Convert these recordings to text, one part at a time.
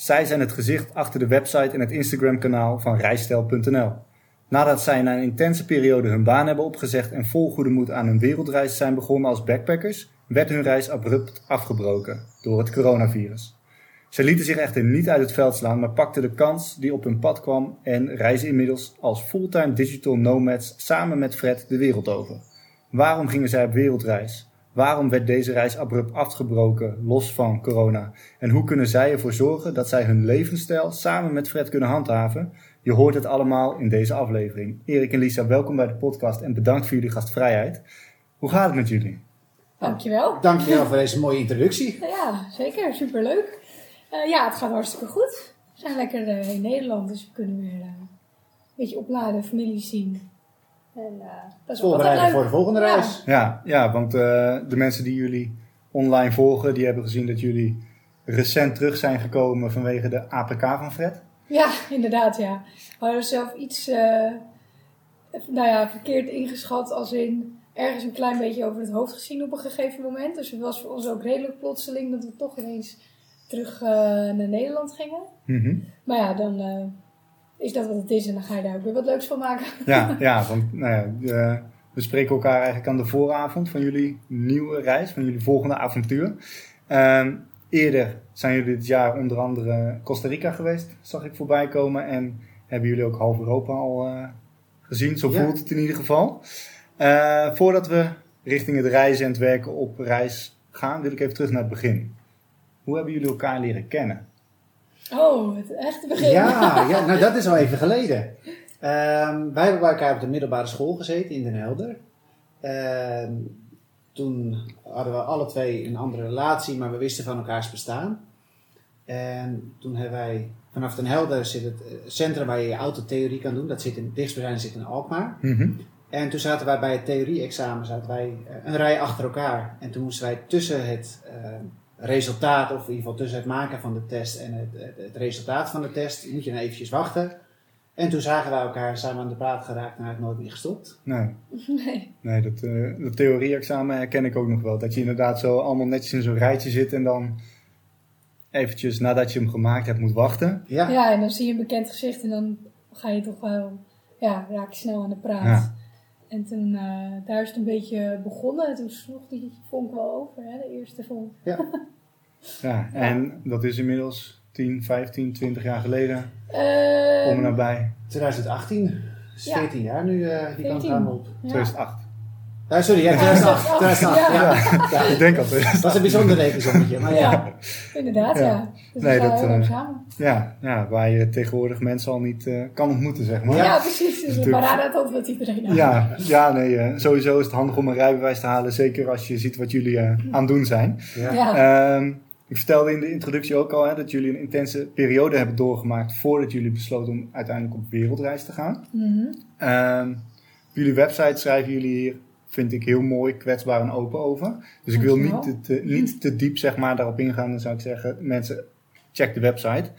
Zij zijn het gezicht achter de website en het Instagram-kanaal van Rijstel.nl. Nadat zij na een intense periode hun baan hebben opgezegd en vol goede moed aan hun wereldreis zijn begonnen als backpackers, werd hun reis abrupt afgebroken door het coronavirus. Ze lieten zich echter niet uit het veld slaan, maar pakten de kans die op hun pad kwam en reizen inmiddels als fulltime digital nomads samen met Fred de wereld over. Waarom gingen zij op wereldreis? Waarom werd deze reis abrupt afgebroken, los van corona? En hoe kunnen zij ervoor zorgen dat zij hun levensstijl samen met Fred kunnen handhaven? Je hoort het allemaal in deze aflevering. Erik en Lisa, welkom bij de podcast en bedankt voor jullie gastvrijheid. Hoe gaat het met jullie? Dankjewel. Dankjewel voor deze mooie introductie. Ja, zeker. Superleuk. Uh, ja, het gaat hartstikke goed. We zijn lekker uh, in Nederland, dus we kunnen weer uh, een beetje opladen, familie zien. En, dat is Voorbereiden voor de volgende reis. Ja, ja want de mensen die jullie online volgen, die hebben gezien dat jullie recent terug zijn gekomen vanwege de APK van Fred. Ja, inderdaad, ja. We hadden zelf iets, eh, nou ja, verkeerd ingeschat als in ergens een klein beetje over het hoofd gezien op een gegeven moment. Dus het was voor ons ook redelijk plotseling dat we toch ineens terug eh, naar Nederland gingen. Mhm. Maar ja, dan eh, is dat wat het is en dan ga je daar ook weer wat leuks van maken. Ja, ja want nou ja, we spreken elkaar eigenlijk aan de vooravond van jullie nieuwe reis, van jullie volgende avontuur. Ehm, eerder zijn jullie dit jaar onder andere Costa Rica geweest, zag ik voorbij komen. En hebben jullie ook half Europa al eh, gezien, zo Ja. voelt het in ieder geval. Eh, voordat we richting het reizen en het werken op reis gaan, wil ik even terug naar het begin. Hoe hebben jullie elkaar leren kennen? Oh, het echte begin. Ja, ja, nou dat is al even geleden. Ehm, wij hebben bij elkaar op de middelbare school gezeten in Den Helder. Ehm, toen hadden we alle twee een andere relatie, maar we wisten van elkaars bestaan. En toen hebben wij, vanaf Den Helder zit het eh, centrum waar je je autotheorie kan doen. Dat zit in, dichtstbijzijnde zit in Alkmaar. Mhm. En toen zaten wij bij het theorie-examen, zaten wij eh, een rij achter elkaar. En toen moesten wij tussen het eh, resultaat, of in ieder geval tussen het maken van de test en het, het, het resultaat van de test, moet je dan eventjes wachten. En toen zagen wij elkaar, zijn we aan de praat geraakt en eigenlijk nooit meer gestopt. Nee. Nee. Nee, dat, eh dat theorie-examen herken ik ook nog wel. Dat je inderdaad zo allemaal netjes in zo'n rijtje zit en dan eventjes nadat je hem gemaakt hebt moet wachten. Ja, Ja, en dan zie je een bekend gezicht en dan ga je toch wel, ja, raak je snel aan de praat. Ja. En toen, eh, daar is het een beetje begonnen. En toen sloeg die vonk wel over, hè, de eerste vonk. Ja, en dat is inmiddels 10, 15, 20 jaar geleden. Eh, Om en nabij. 2018, dus Ja. 14 jaar nu eh, die kant 14. gaan we op. ja. 2008. Ah, sorry, ja, 2008. 2008 ja. Ja. Ik denk al Dat 2008. was een bijzonder rekensommetje, maar ja. Ja, inderdaad, ja. Ja. Dus Nee, dat, samen. Ja, ja, waar je tegenwoordig mensen al niet eh, kan ontmoeten, zeg maar. Ja, precies. Dus paraden het antwoord iedereen aan. Ja, ja nee, eh, sowieso is het handig om een rijbewijs te halen. Zeker als je ziet wat jullie aan het doen zijn. Ja. Ja. Ehm, ik vertelde in de introductie ook al hè, dat jullie een intense periode hebben doorgemaakt voordat jullie besloten om uiteindelijk op wereldreis te gaan. Mhm. Ehm, op jullie website schrijven jullie hier, vind ik heel mooi, kwetsbaar en open over. Dus ik wil niet te, te- niet te diep zeg maar, daarop ingaan. Dan zou ik zeggen, mensen, check de website.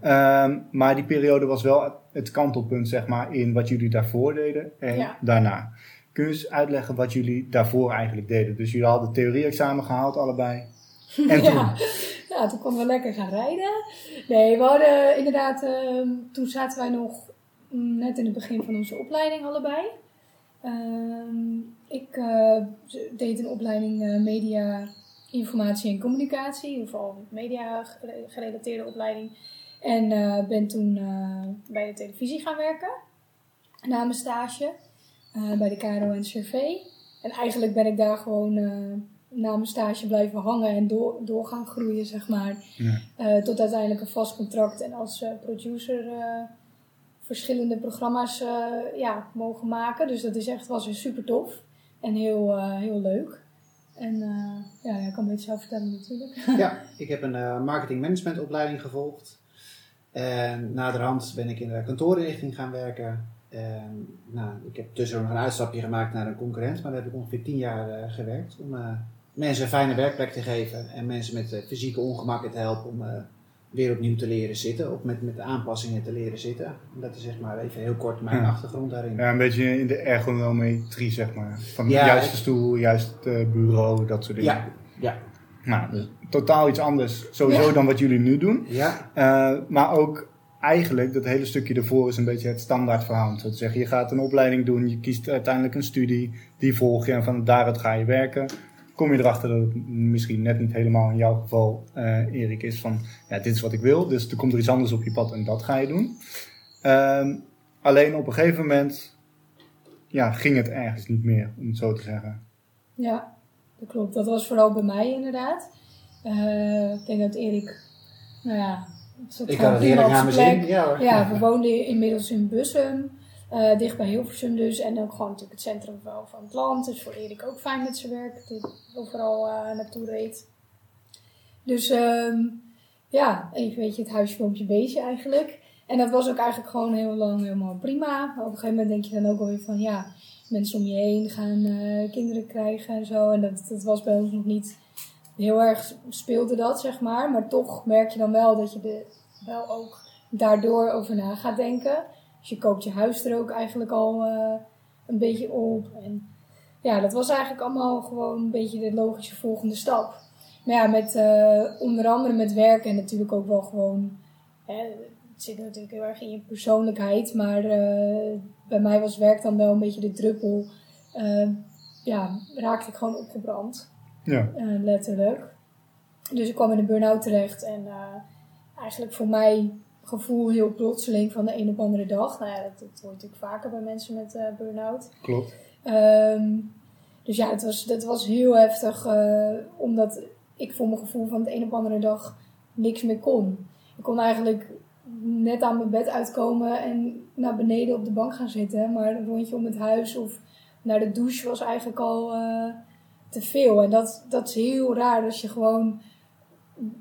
Ehm, maar die periode was wel het kantelpunt zeg maar, in wat jullie daarvoor deden en Ja. daarna. Kun je eens uitleggen wat jullie daarvoor eigenlijk deden? Dus jullie hadden theorie-examen gehaald, allebei. En toen? Ja. ja, toen konden we lekker gaan rijden. Nee, we hadden inderdaad, ehm, toen zaten wij nog net in het begin van onze opleiding allebei. Ehm, ik eh, deed een opleiding eh, media, informatie en communicatie, in ieder geval media gere- gerelateerde opleiding. En eh, ben toen bij de televisie gaan werken, na mijn stage, bij de KRO en CV. En eigenlijk ben ik daar gewoon na mijn stage blijven hangen en door, door gaan groeien, zeg maar. Ja. Tot uiteindelijk een vast contract en als producer verschillende programma's ja, mogen maken. Dus dat is echt, was weer super tof en heel, eh, heel leuk. En eh, ja, ik kan het zelf vertellen natuurlijk. Ja, ik heb een eh, marketing management opleiding gevolgd. En naderhand ben ik in de kantoorinrichting gaan werken. En, nou, ik heb tussendoor nog een uitstapje gemaakt naar een concurrent, maar daar heb ik ongeveer tien jaar gewerkt. Om mensen een fijne werkplek te geven en mensen met fysieke ongemakken te helpen om weer opnieuw te leren zitten. Of met, met aanpassingen te leren zitten. En dat is zeg maar even heel kort mijn Ja. achtergrond daarin. Ja, een beetje in de ergonometrie, zeg maar. Van Ja, juiste stoel, juist eh, bureau, dat soort dingen. Ja, ja, Nou, dus totaal iets anders sowieso Ja. dan wat jullie nu doen. ja, Eh, maar ook eigenlijk, dat hele stukje ervoor is een beetje het standaard verhaal. om Zo te zeggen, je gaat een opleiding doen, je kiest uiteindelijk een studie, die volg je en van daaruit ga je werken. Kom je erachter dat het misschien net niet helemaal in jouw geval, eh, Erik, is van, ja, dit is wat ik wil. Dus er komt er iets anders op je pad en dat ga je doen. Ehm, alleen op een gegeven moment, ja, ging het ergens niet meer, om het zo te zeggen. Ja, dat klopt. Dat was vooral bij mij inderdaad. Eh, ik denk dat Erik, nou ja, het zat ik had het zin. Ja, hoor. Ja, we woonden inmiddels in Bussum, eh, dicht bij Hilversum dus. En ook gewoon natuurlijk het centrum van het land. Dus voor Erik ook fijn met zijn werk, hij overal eh, naartoe reed. Dus ehm, ja, even weet je, het huisje, boompje, beestje eigenlijk. En dat was ook eigenlijk gewoon heel lang helemaal prima. Op een gegeven moment denk je dan ook alweer van ja, mensen om je heen gaan eh, kinderen krijgen en zo. En dat, dat was bij ons nog niet heel erg speelde dat, zeg maar. Maar toch merk je dan wel dat je er wel ook daardoor over na gaat denken. Dus je koopt je huis er ook eigenlijk al eh, een beetje op. En ja, dat was eigenlijk allemaal gewoon een beetje de logische volgende stap. Maar ja, met, eh, onder andere met werken en natuurlijk ook wel gewoon... Hè, het zit natuurlijk heel erg in je persoonlijkheid. Maar eh, bij mij was werk dan wel een beetje de druppel. Ja, raakte ik gewoon opgebrand. Ja, letterlijk. Dus ik kwam in een burn-out terecht en eigenlijk voor mij gevoel heel plotseling van de een op andere dag. Nou ja, dat, dat hoort natuurlijk vaker bij mensen met eh burn-out. klopt. Ehm, dus ja, het was, dat was heel heftig, eh, omdat ik voor mijn gevoel van de een op andere dag niks meer kon. Ik kon eigenlijk net aan mijn bed uitkomen en naar beneden op de bank gaan zitten, maar een rondje om het huis of naar de douche was eigenlijk al eh, te veel. En dat, dat is heel raar als je gewoon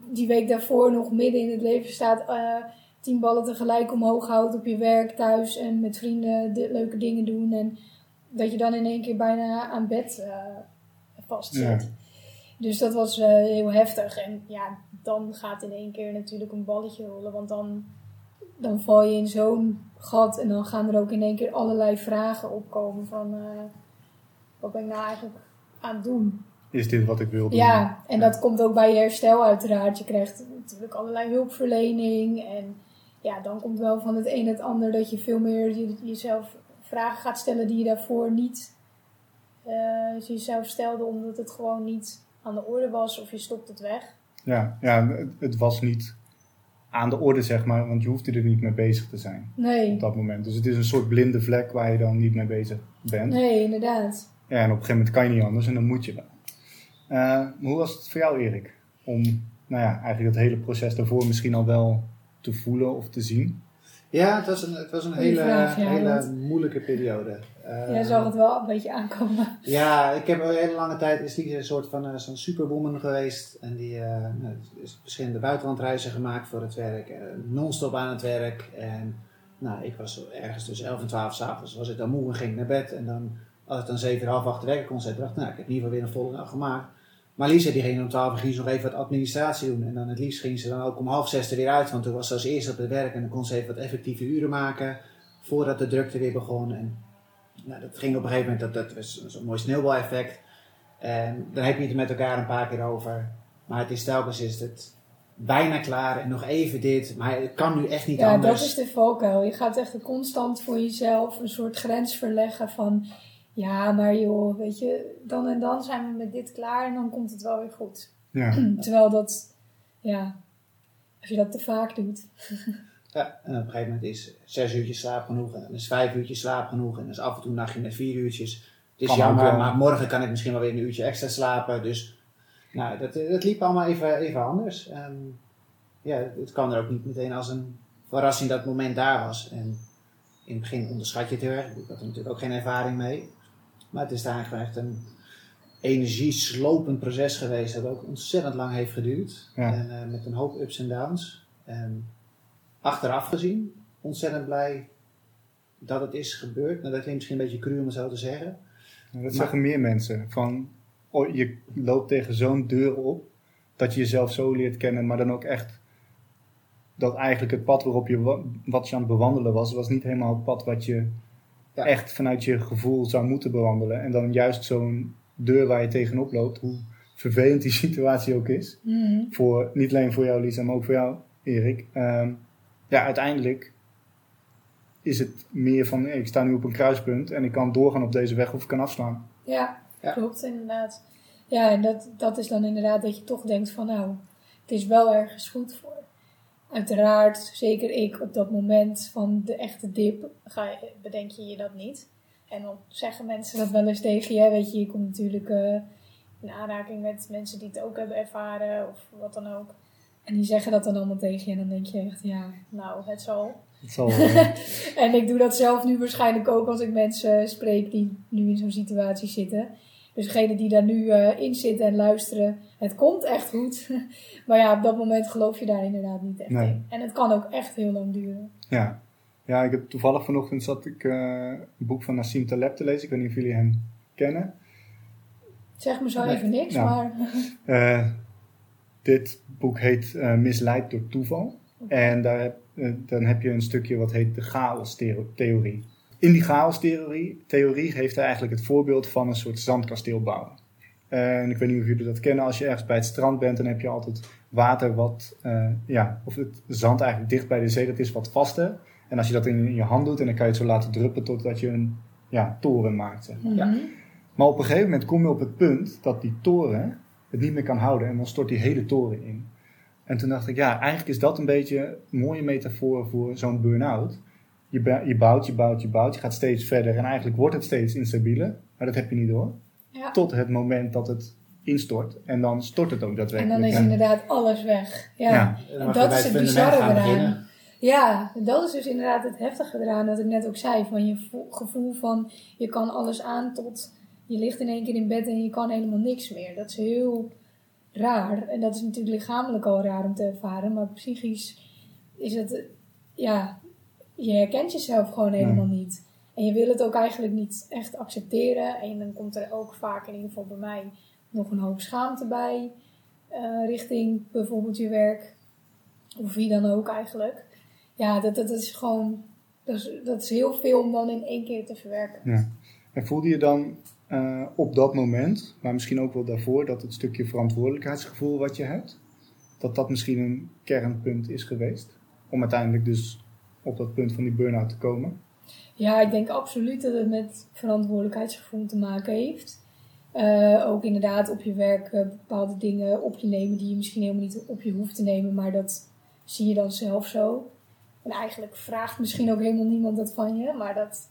die week daarvoor nog midden in het leven staat, tien ballen tegelijk omhoog houdt op je werk, thuis en met vrienden de, leuke dingen doen. En dat je dan in één keer bijna aan bed eh vastzit. Ja. Dus dat was eh, heel heftig. En ja, dan gaat in één keer natuurlijk een balletje rollen. Want dan, dan val je in zo'n gat. En dan gaan er ook in één keer allerlei vragen opkomen van... eh, wat ben ik nou eigenlijk aan het doen? Is dit wat ik wil doen? Ja, en dat komt ook bij je herstel uiteraard. Je krijgt natuurlijk allerlei hulpverlening. En ja, dan komt wel van het een het ander dat je veel meer je- jezelf vragen gaat stellen die je daarvoor niet eh, jezelf stelde, omdat het gewoon niet aan de orde was of je stopt het weg. Ja, ja het, het was niet aan de orde, zeg maar, want je hoefde er niet mee bezig te zijn Nee, op dat moment. Dus het is een soort blinde vlek waar je dan niet mee bezig bent. nee, inderdaad. Ja, en op een gegeven moment kan je niet anders en dan moet je wel. Eh, maar hoe was het voor jou, Erik? Om nou ja, eigenlijk dat hele proces daarvoor misschien al wel te voelen of te zien? Ja, het was een, het was een hele, vraag, ja, hele want- moeilijke periode. Eh, Jij zag het wel een beetje aankomen. Ja, ik heb een hele lange tijd is Lisa een soort van eh, zo'n superwoman geweest. En die eh, nou, is verschillende buitenlandreizen gemaakt voor het werk. eh, non-stop aan het werk. En nou, ik was ergens tussen 11 en 12 s'avonds was ik dan moe en ging naar bed. En dan, als ik dan 7, half 8 werken kon dacht ik, nou, ik heb in ieder geval weer een volle dag gemaakt. Maar Lisa die ging om 12 uur ging ze nog even wat administratie doen. En dan het liefst ging ze dan ook om half zes er weer uit. Want toen was ze als eerste op het werk en dan kon ze even wat effectieve uren maken. Voordat de drukte weer begon. En nou, dat ging op een gegeven moment, dat, dat was zo'n mooi sneeuwbaleffect. En dan heb je het met elkaar een paar keer over. Maar het is telkens is het bijna klaar en nog even dit. Maar het kan nu echt niet Ja, anders. dat is de valkuil. Je gaat echt constant voor jezelf een soort grens verleggen van... Ja, maar joh, weet je, dan en dan zijn we met dit klaar en dan komt het wel weer goed. Ja, Terwijl dat, ja, als je dat te vaak doet. Ja, en op een gegeven moment is zes uurtjes slaap genoeg. En dan is vijf uurtjes slaap genoeg. En dan is af en toe een nachtje met vier uurtjes. Het is Kan jammer, maar morgen kan ik misschien wel weer een uurtje extra slapen. Dus nou, dat, dat liep allemaal even, even anders. En ja, het kwam er ook niet meteen als een verrassing dat het moment daar was. En in het begin onderschat je het heel erg. Ik had er natuurlijk ook geen ervaring mee. Maar het is daar eigenlijk echt een energieslopend proces geweest. Dat ook ontzettend lang heeft geduurd. Ja. En eh, met een hoop ups en downs. En achteraf gezien ontzettend blij dat het is gebeurd. Nou, dat klinkt misschien een beetje cru om het zo te zeggen. Dat Maar- zeggen meer mensen. Van, oh, je loopt tegen zo'n deur op, dat je jezelf zo leert kennen, maar dan ook echt dat eigenlijk het pad waarop je, wa- wat je aan het bewandelen was, was niet helemaal het pad wat je Ja. echt vanuit je gevoel zou moeten bewandelen. En dan juist zo'n deur waar je tegenop loopt, hoe vervelend die situatie ook is. Mhm. Voor, niet alleen voor jou Lisa, maar ook voor jou Erik. Ehm, ja, uiteindelijk is het meer van, hey, ik sta nu op een kruispunt en ik kan doorgaan op deze weg of ik kan afslaan. Ja, Ja. klopt inderdaad. Ja, en dat, dat is dan inderdaad dat je toch denkt van nou, het is wel ergens goed voor. Uiteraard, zeker ik op dat moment van de echte dip, ga bedenk je je dat niet. En dan zeggen mensen dat wel eens tegen je. Weet je, je komt natuurlijk eh, in aanraking met mensen die het ook hebben ervaren of wat dan ook. En die zeggen dat dan allemaal tegen je. En dan denk je echt, ja, nou, het zal. Het zal, En ik doe dat zelf nu waarschijnlijk ook als ik mensen spreek die nu in zo'n situatie zitten. Dus degene die daar nu eh, in zitten en luisteren, het komt echt goed. maar ja, op dat moment geloof je daar inderdaad niet echt Nee. in. En het kan ook echt heel lang duren. ja. ja, ik heb toevallig vanochtend zat ik eh, een boek van Nassim Taleb te lezen. Ik weet niet of jullie hem kennen. Zeg me zo Nee. even niks, Nou. maar Eh, dit boek heet Misleid door toeval. En daar heb, dan heb je een stukje wat heet de chaos-theorie. In die chaos-theorie theorie heeft hij eigenlijk het voorbeeld van een soort zandkasteel bouwen. En ik weet niet of jullie dat kennen. Als je ergens bij het strand bent, dan heb je altijd water wat, eh, ja, of het zand eigenlijk dicht bij de zee, dat is wat vaster. En als je dat in, in je hand doet, en dan kan je het zo laten druppen totdat je een ja, toren maakt. Zeg maar. Ja. Mhm. Maar op een gegeven moment kom je op het punt dat die toren het niet meer kan houden en dan stort die hele toren in. En toen dacht ik, ja, eigenlijk is dat een beetje een mooie metafoor voor zo'n burn-out. Je, je bouwt, je bouwt, je bouwt, je gaat steeds verder en eigenlijk wordt het steeds instabieler, maar dat heb je niet door. ja. Tot het moment dat het instort en dan stort het ook En daadwerkelijk. dan is En- inderdaad alles weg. Ja. Ja. Dan En dat is het bizarre eraan. beginnen. Ja, dat is dus inderdaad het heftige eraan, wat ik net ook zei. Van je vo- gevoel van je kan alles aan tot je ligt in één keer in bed en je kan helemaal niks meer. Dat is heel raar. En dat is natuurlijk lichamelijk al raar om te ervaren, maar psychisch is het, eh, ja, je herkent jezelf gewoon helemaal niet. En je wil het ook eigenlijk niet echt accepteren. En dan komt er ook vaak, in ieder geval bij mij, nog een hoop schaamte bij. eh, richting bijvoorbeeld je werk. Of wie dan ook eigenlijk. Ja, dat, dat is gewoon. Dat is, dat is heel veel om dan in één keer te verwerken. Ja. En voelde je dan eh, op dat moment, maar misschien ook wel daarvoor, dat het stukje verantwoordelijkheidsgevoel wat je hebt, dat dat misschien een kernpunt is geweest? Om uiteindelijk dus op dat punt van die burn-out te komen? Ja, ik denk absoluut dat het met verantwoordelijkheidsgevoel te maken heeft. Eh, ook inderdaad op je werk eh, bepaalde dingen op je nemen die je misschien helemaal niet op je hoeft te nemen, maar dat zie je dan zelf zo. En eigenlijk vraagt misschien ook helemaal niemand dat van je, maar dat,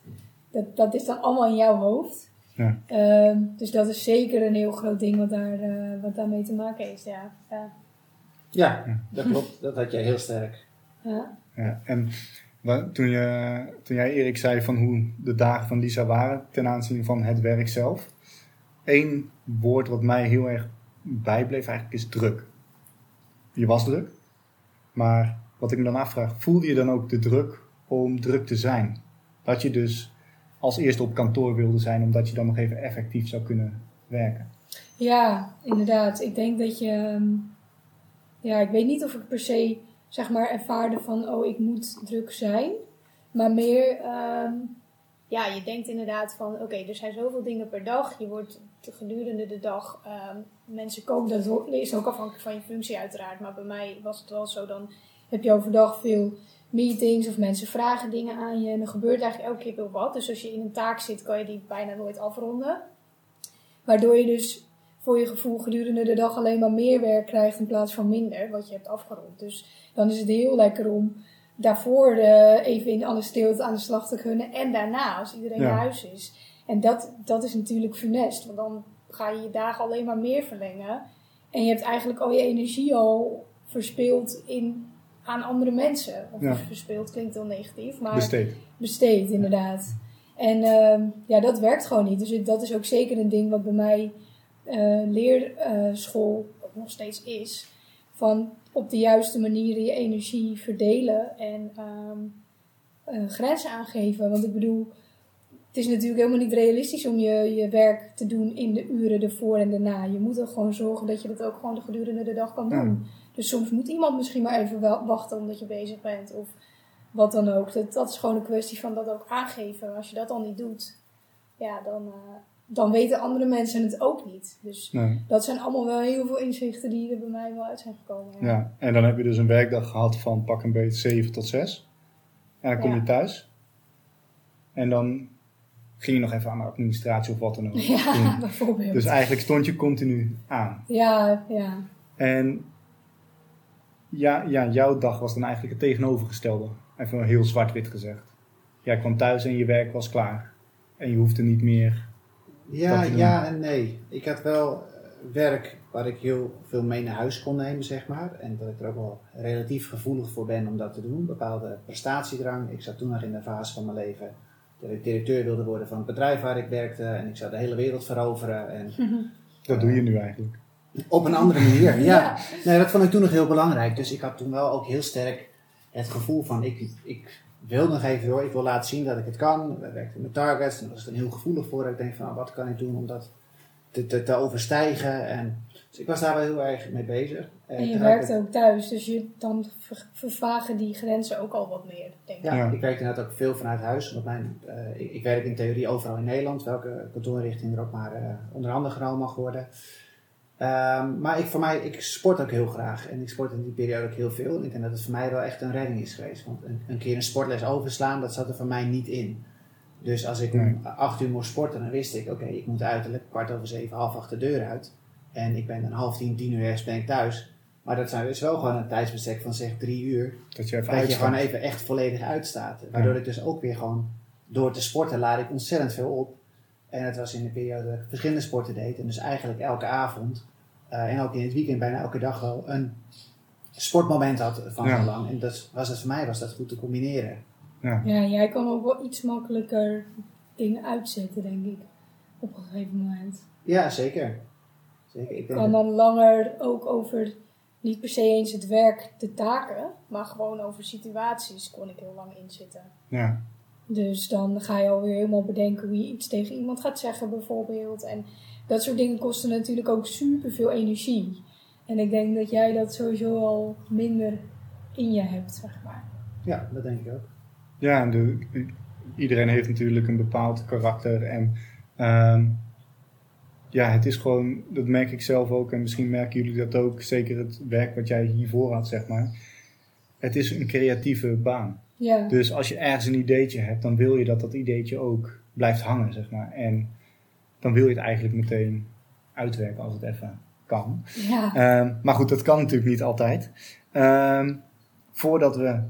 dat, dat is dan allemaal in jouw hoofd. Ja. Ehm, dus dat is zeker een heel groot ding wat, daar, eh, wat daarmee te maken heeft. Ja. Ja. Ja, dat klopt. Dat had jij heel sterk. Ja. Ja, en toen, je, toen jij Erik zei van hoe de dagen van Lisa waren ten aanzien van het werk zelf. Eén woord wat mij heel erg bijbleef eigenlijk is druk. Je was druk, maar wat ik me dan afvraag, voelde je dan ook de druk om druk te zijn? Dat je dus als eerste op kantoor wilde zijn, omdat je dan nog even effectief zou kunnen werken. Ja, inderdaad. Ik denk dat je. ehm, Ja, ik weet niet of ik per se zeg maar ervaarde van oh, ik moet druk zijn. Maar meer. ehm, ja, je denkt inderdaad van oké, er zijn zoveel dingen per dag. Je wordt gedurende de dag. ehm, mensen komen, dat is ook afhankelijk van je functie uiteraard. Maar bij mij was het wel zo. Dan heb je overdag veel meetings of mensen vragen dingen aan je. En er gebeurt eigenlijk elke keer wel wat. Dus als je in een taak zit, kan je die bijna nooit afronden. Waardoor je dus voor je gevoel gedurende de dag alleen maar meer werk krijgt in plaats van minder, wat je hebt afgerond. Dus dan is het heel lekker om daarvoor eh, even in alle stilte aan de slag te kunnen en daarna, als iedereen Ja. naar huis is. En dat, dat is natuurlijk funest, want dan ga je je dagen alleen maar meer verlengen. En je hebt eigenlijk al je energie al verspild in, aan andere mensen. Of Ja. verspild klinkt heel negatief, maar Besteed. besteed, inderdaad. En ehm, ja, dat werkt gewoon niet. Dus dat is ook zeker een ding wat bij mij eh leerschool ook nog steeds is. van op de juiste manier je energie verdelen en eh, grenzen aangeven. Want ik bedoel, het is natuurlijk helemaal niet realistisch om je, je werk te doen in de uren ervoor en daarna. Je moet er gewoon zorgen dat je dat ook gewoon de gedurende de dag kan Ja. doen. Dus soms moet iemand misschien maar even wel wachten omdat je bezig bent of wat dan ook. Dat, dat is gewoon een kwestie van dat ook aangeven. Als je dat dan niet doet, ja, dan, eh, dan weten andere mensen het ook niet. Dus Nee. dat zijn allemaal wel heel veel inzichten die er bij mij wel uit zijn gekomen. Ja. Ja, en dan heb je dus een werkdag gehad van pak een beetje 7 tot 6. En dan kom Ja. je thuis. En dan ging je nog even aan de administratie of wat dan ook. Ja, doen. bijvoorbeeld. Dus eigenlijk stond je continu aan. Ja, ja. En ja, ja, jouw dag was dan eigenlijk het tegenovergestelde. Even heel zwart-wit gezegd. Jij kwam thuis en je werk was klaar. En je hoefde niet meer. Ja, ja en nee. Ik had wel eh, werk waar ik heel veel mee naar huis kon nemen, zeg maar. En dat ik er ook wel relatief gevoelig voor ben om dat te doen. Bepaalde prestatiedrang. Ik zat toen nog in de fase van mijn leven dat ik directeur wilde worden van het bedrijf waar ik werkte. En ik zou de hele wereld veroveren. En Dat doe je nu eigenlijk. op een andere manier, ja. Ja. Nee, dat vond ik toen nog heel belangrijk. Dus ik had toen wel ook heel sterk het gevoel van ik, ik wil nog even door. Ik wil laten zien dat ik het kan. We werkten met targets. En daar was ik dan heel gevoelig voor. Ik denk van nou, wat kan ik doen om dat te, te, te overstijgen. En, dus ik was daar wel heel erg mee bezig. En je tegelijkertijd- werkt ook thuis, dus je, dan ver- vervagen die grenzen ook al wat meer, denk ik. Ja, Ja. ik werk inderdaad ook veel vanuit huis. Want mijn, eh, ik, ik werk in theorie overal in Nederland, welke kantoorrichting er ook maar eh, onder andere genomen mag worden. Ehm, maar ik, voor mij, ik sport ook heel graag. En ik sport in die periode ook heel veel. En ik denk dat het voor mij wel echt een redding is geweest. Want een, een keer een sportles overslaan, dat zat er voor mij niet in. Dus als ik Nee. om acht uur moest sporten, dan wist ik, oké, ik moet uiterlijk kwart over zeven, half acht de deur uit. En ik ben dan half tien, tien uur ergens ben ik thuis. Maar dat zijn dus wel gewoon een tijdsbestek van zeg drie uur. Dat je even Dat je gewoon even echt volledig uitstaat. Waardoor Ja. ik dus ook weer gewoon door te sporten laad ik ontzettend veel op. En het was in de periode dat ik verschillende sporten deed. En dus eigenlijk elke avond eh, en ook in het weekend bijna elke dag wel een sportmoment had van Ja. zo lang. En dat was het voor mij was dat goed te combineren. Ja. Ja, jij kan ook wel iets makkelijker dingen uitzetten, denk ik, op een gegeven moment. Ja, zeker. Zeker. Ik kan dan langer ook over, niet per se eens het werk, de taken, maar gewoon over situaties kon ik heel lang inzitten. Ja. Dus dan ga je alweer helemaal bedenken hoe je iets tegen iemand gaat zeggen, bijvoorbeeld. En dat soort dingen kosten natuurlijk ook super veel energie. En ik denk dat jij dat sowieso al minder in je hebt, zeg maar. ja, dat denk ik ook. Ja, en de, iedereen heeft natuurlijk een bepaald karakter. En ehm, ja, het is gewoon, dat merk ik zelf ook. En misschien merken jullie dat ook. Zeker het werk wat jij hiervoor had, zeg maar. Het is een creatieve baan. Ja, Dus als je ergens een ideetje hebt, dan wil je dat dat ideetje ook blijft hangen, zeg maar. En dan wil je het eigenlijk meteen uitwerken als het even kan. ja. Ehm, maar goed, dat kan natuurlijk niet altijd. Ehm, voordat we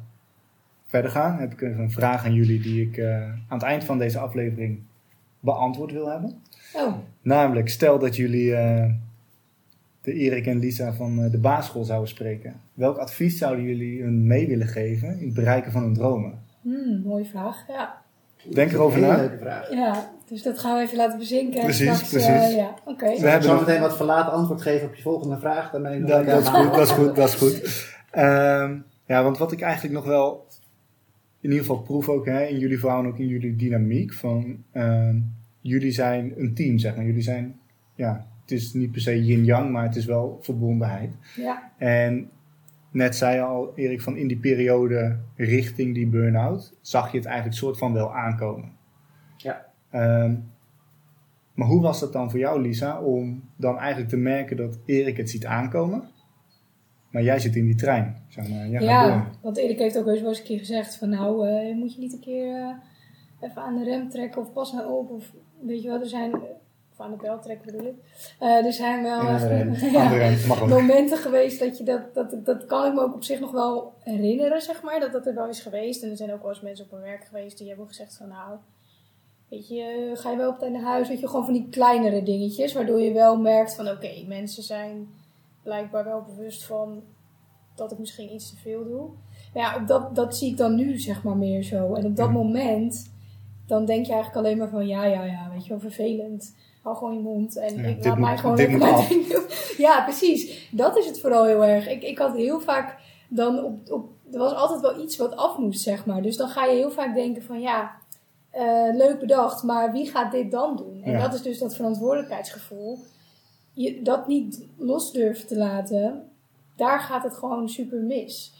verder gaan, heb ik even een vraag aan jullie die ik eh, aan het eind van deze aflevering beantwoord wil hebben. Oh, Namelijk, stel dat jullie eh, de Erik en Lisa van eh, de basisschool zouden spreken. Welk advies zouden jullie hun mee willen geven in het bereiken van hun dromen? hmm, mooie vraag. Ja. Denk erover na. leuke vraag. ja, dus dat gaan we even laten bezinken. Precies, Straks, precies. eh, ja, oké. We hebben nog- meteen wat verlaten antwoord geven op je volgende vraag. Dan ben ik nog Dat, is goed, dat is goed, dat is goed. Ehm, ja, want wat ik eigenlijk nog wel in ieder geval proef ook hè, in jullie verhaal en ook in jullie dynamiek van ehm, jullie zijn een team, zeg maar. Jullie zijn, ja, het is niet per se yin-yang, maar het is wel verbondenheid. Ja, En net zei je al, Erik, van in die periode richting die burn-out, zag je het eigenlijk soort van wel aankomen. Ja. Ehm, maar hoe was dat dan voor jou, Lisa, om dan eigenlijk te merken dat Erik het ziet aankomen, maar jij zit in die trein, zeg maar. Jij gaat ja, door. want Erik heeft ook wel eens wel eens een keer gezegd van nou, eh, moet je niet een keer eh, even aan de rem trekken of pas nou op of weet je wel, er zijn, of aan de bel trekken bedoel ik. Eh, er zijn wel echt- ja, de rem, mag ook. momenten geweest dat je dat, dat, dat kan ik me ook op zich nog wel herinneren, zeg maar, dat dat er wel is geweest. En er zijn ook wel eens mensen op mijn werk geweest die hebben gezegd van nou, weet je, ga je wel op tijd naar huis, weet je, gewoon van die kleinere dingetjes, waardoor je wel merkt van oké, mensen zijn blijkbaar wel bewust van dat ik misschien iets te veel doe. Maar ja, dat, dat zie ik dan nu zeg maar meer zo. En op dat Ja. moment, dan denk je eigenlijk alleen maar van ja, ja, ja, weet je wel, vervelend. Hou gewoon je mond en Ja, ik laat mij gewoon dit. Ja, precies. Dat is het vooral heel erg. Ik, ik had heel vaak dan op, op... Er was altijd wel iets wat af moest, zeg maar. Dus dan ga je heel vaak denken van ja, eh, leuk bedacht, maar wie gaat dit dan doen? En Ja. dat is dus dat verantwoordelijkheidsgevoel. Je dat niet los durft te laten, daar gaat het gewoon super mis.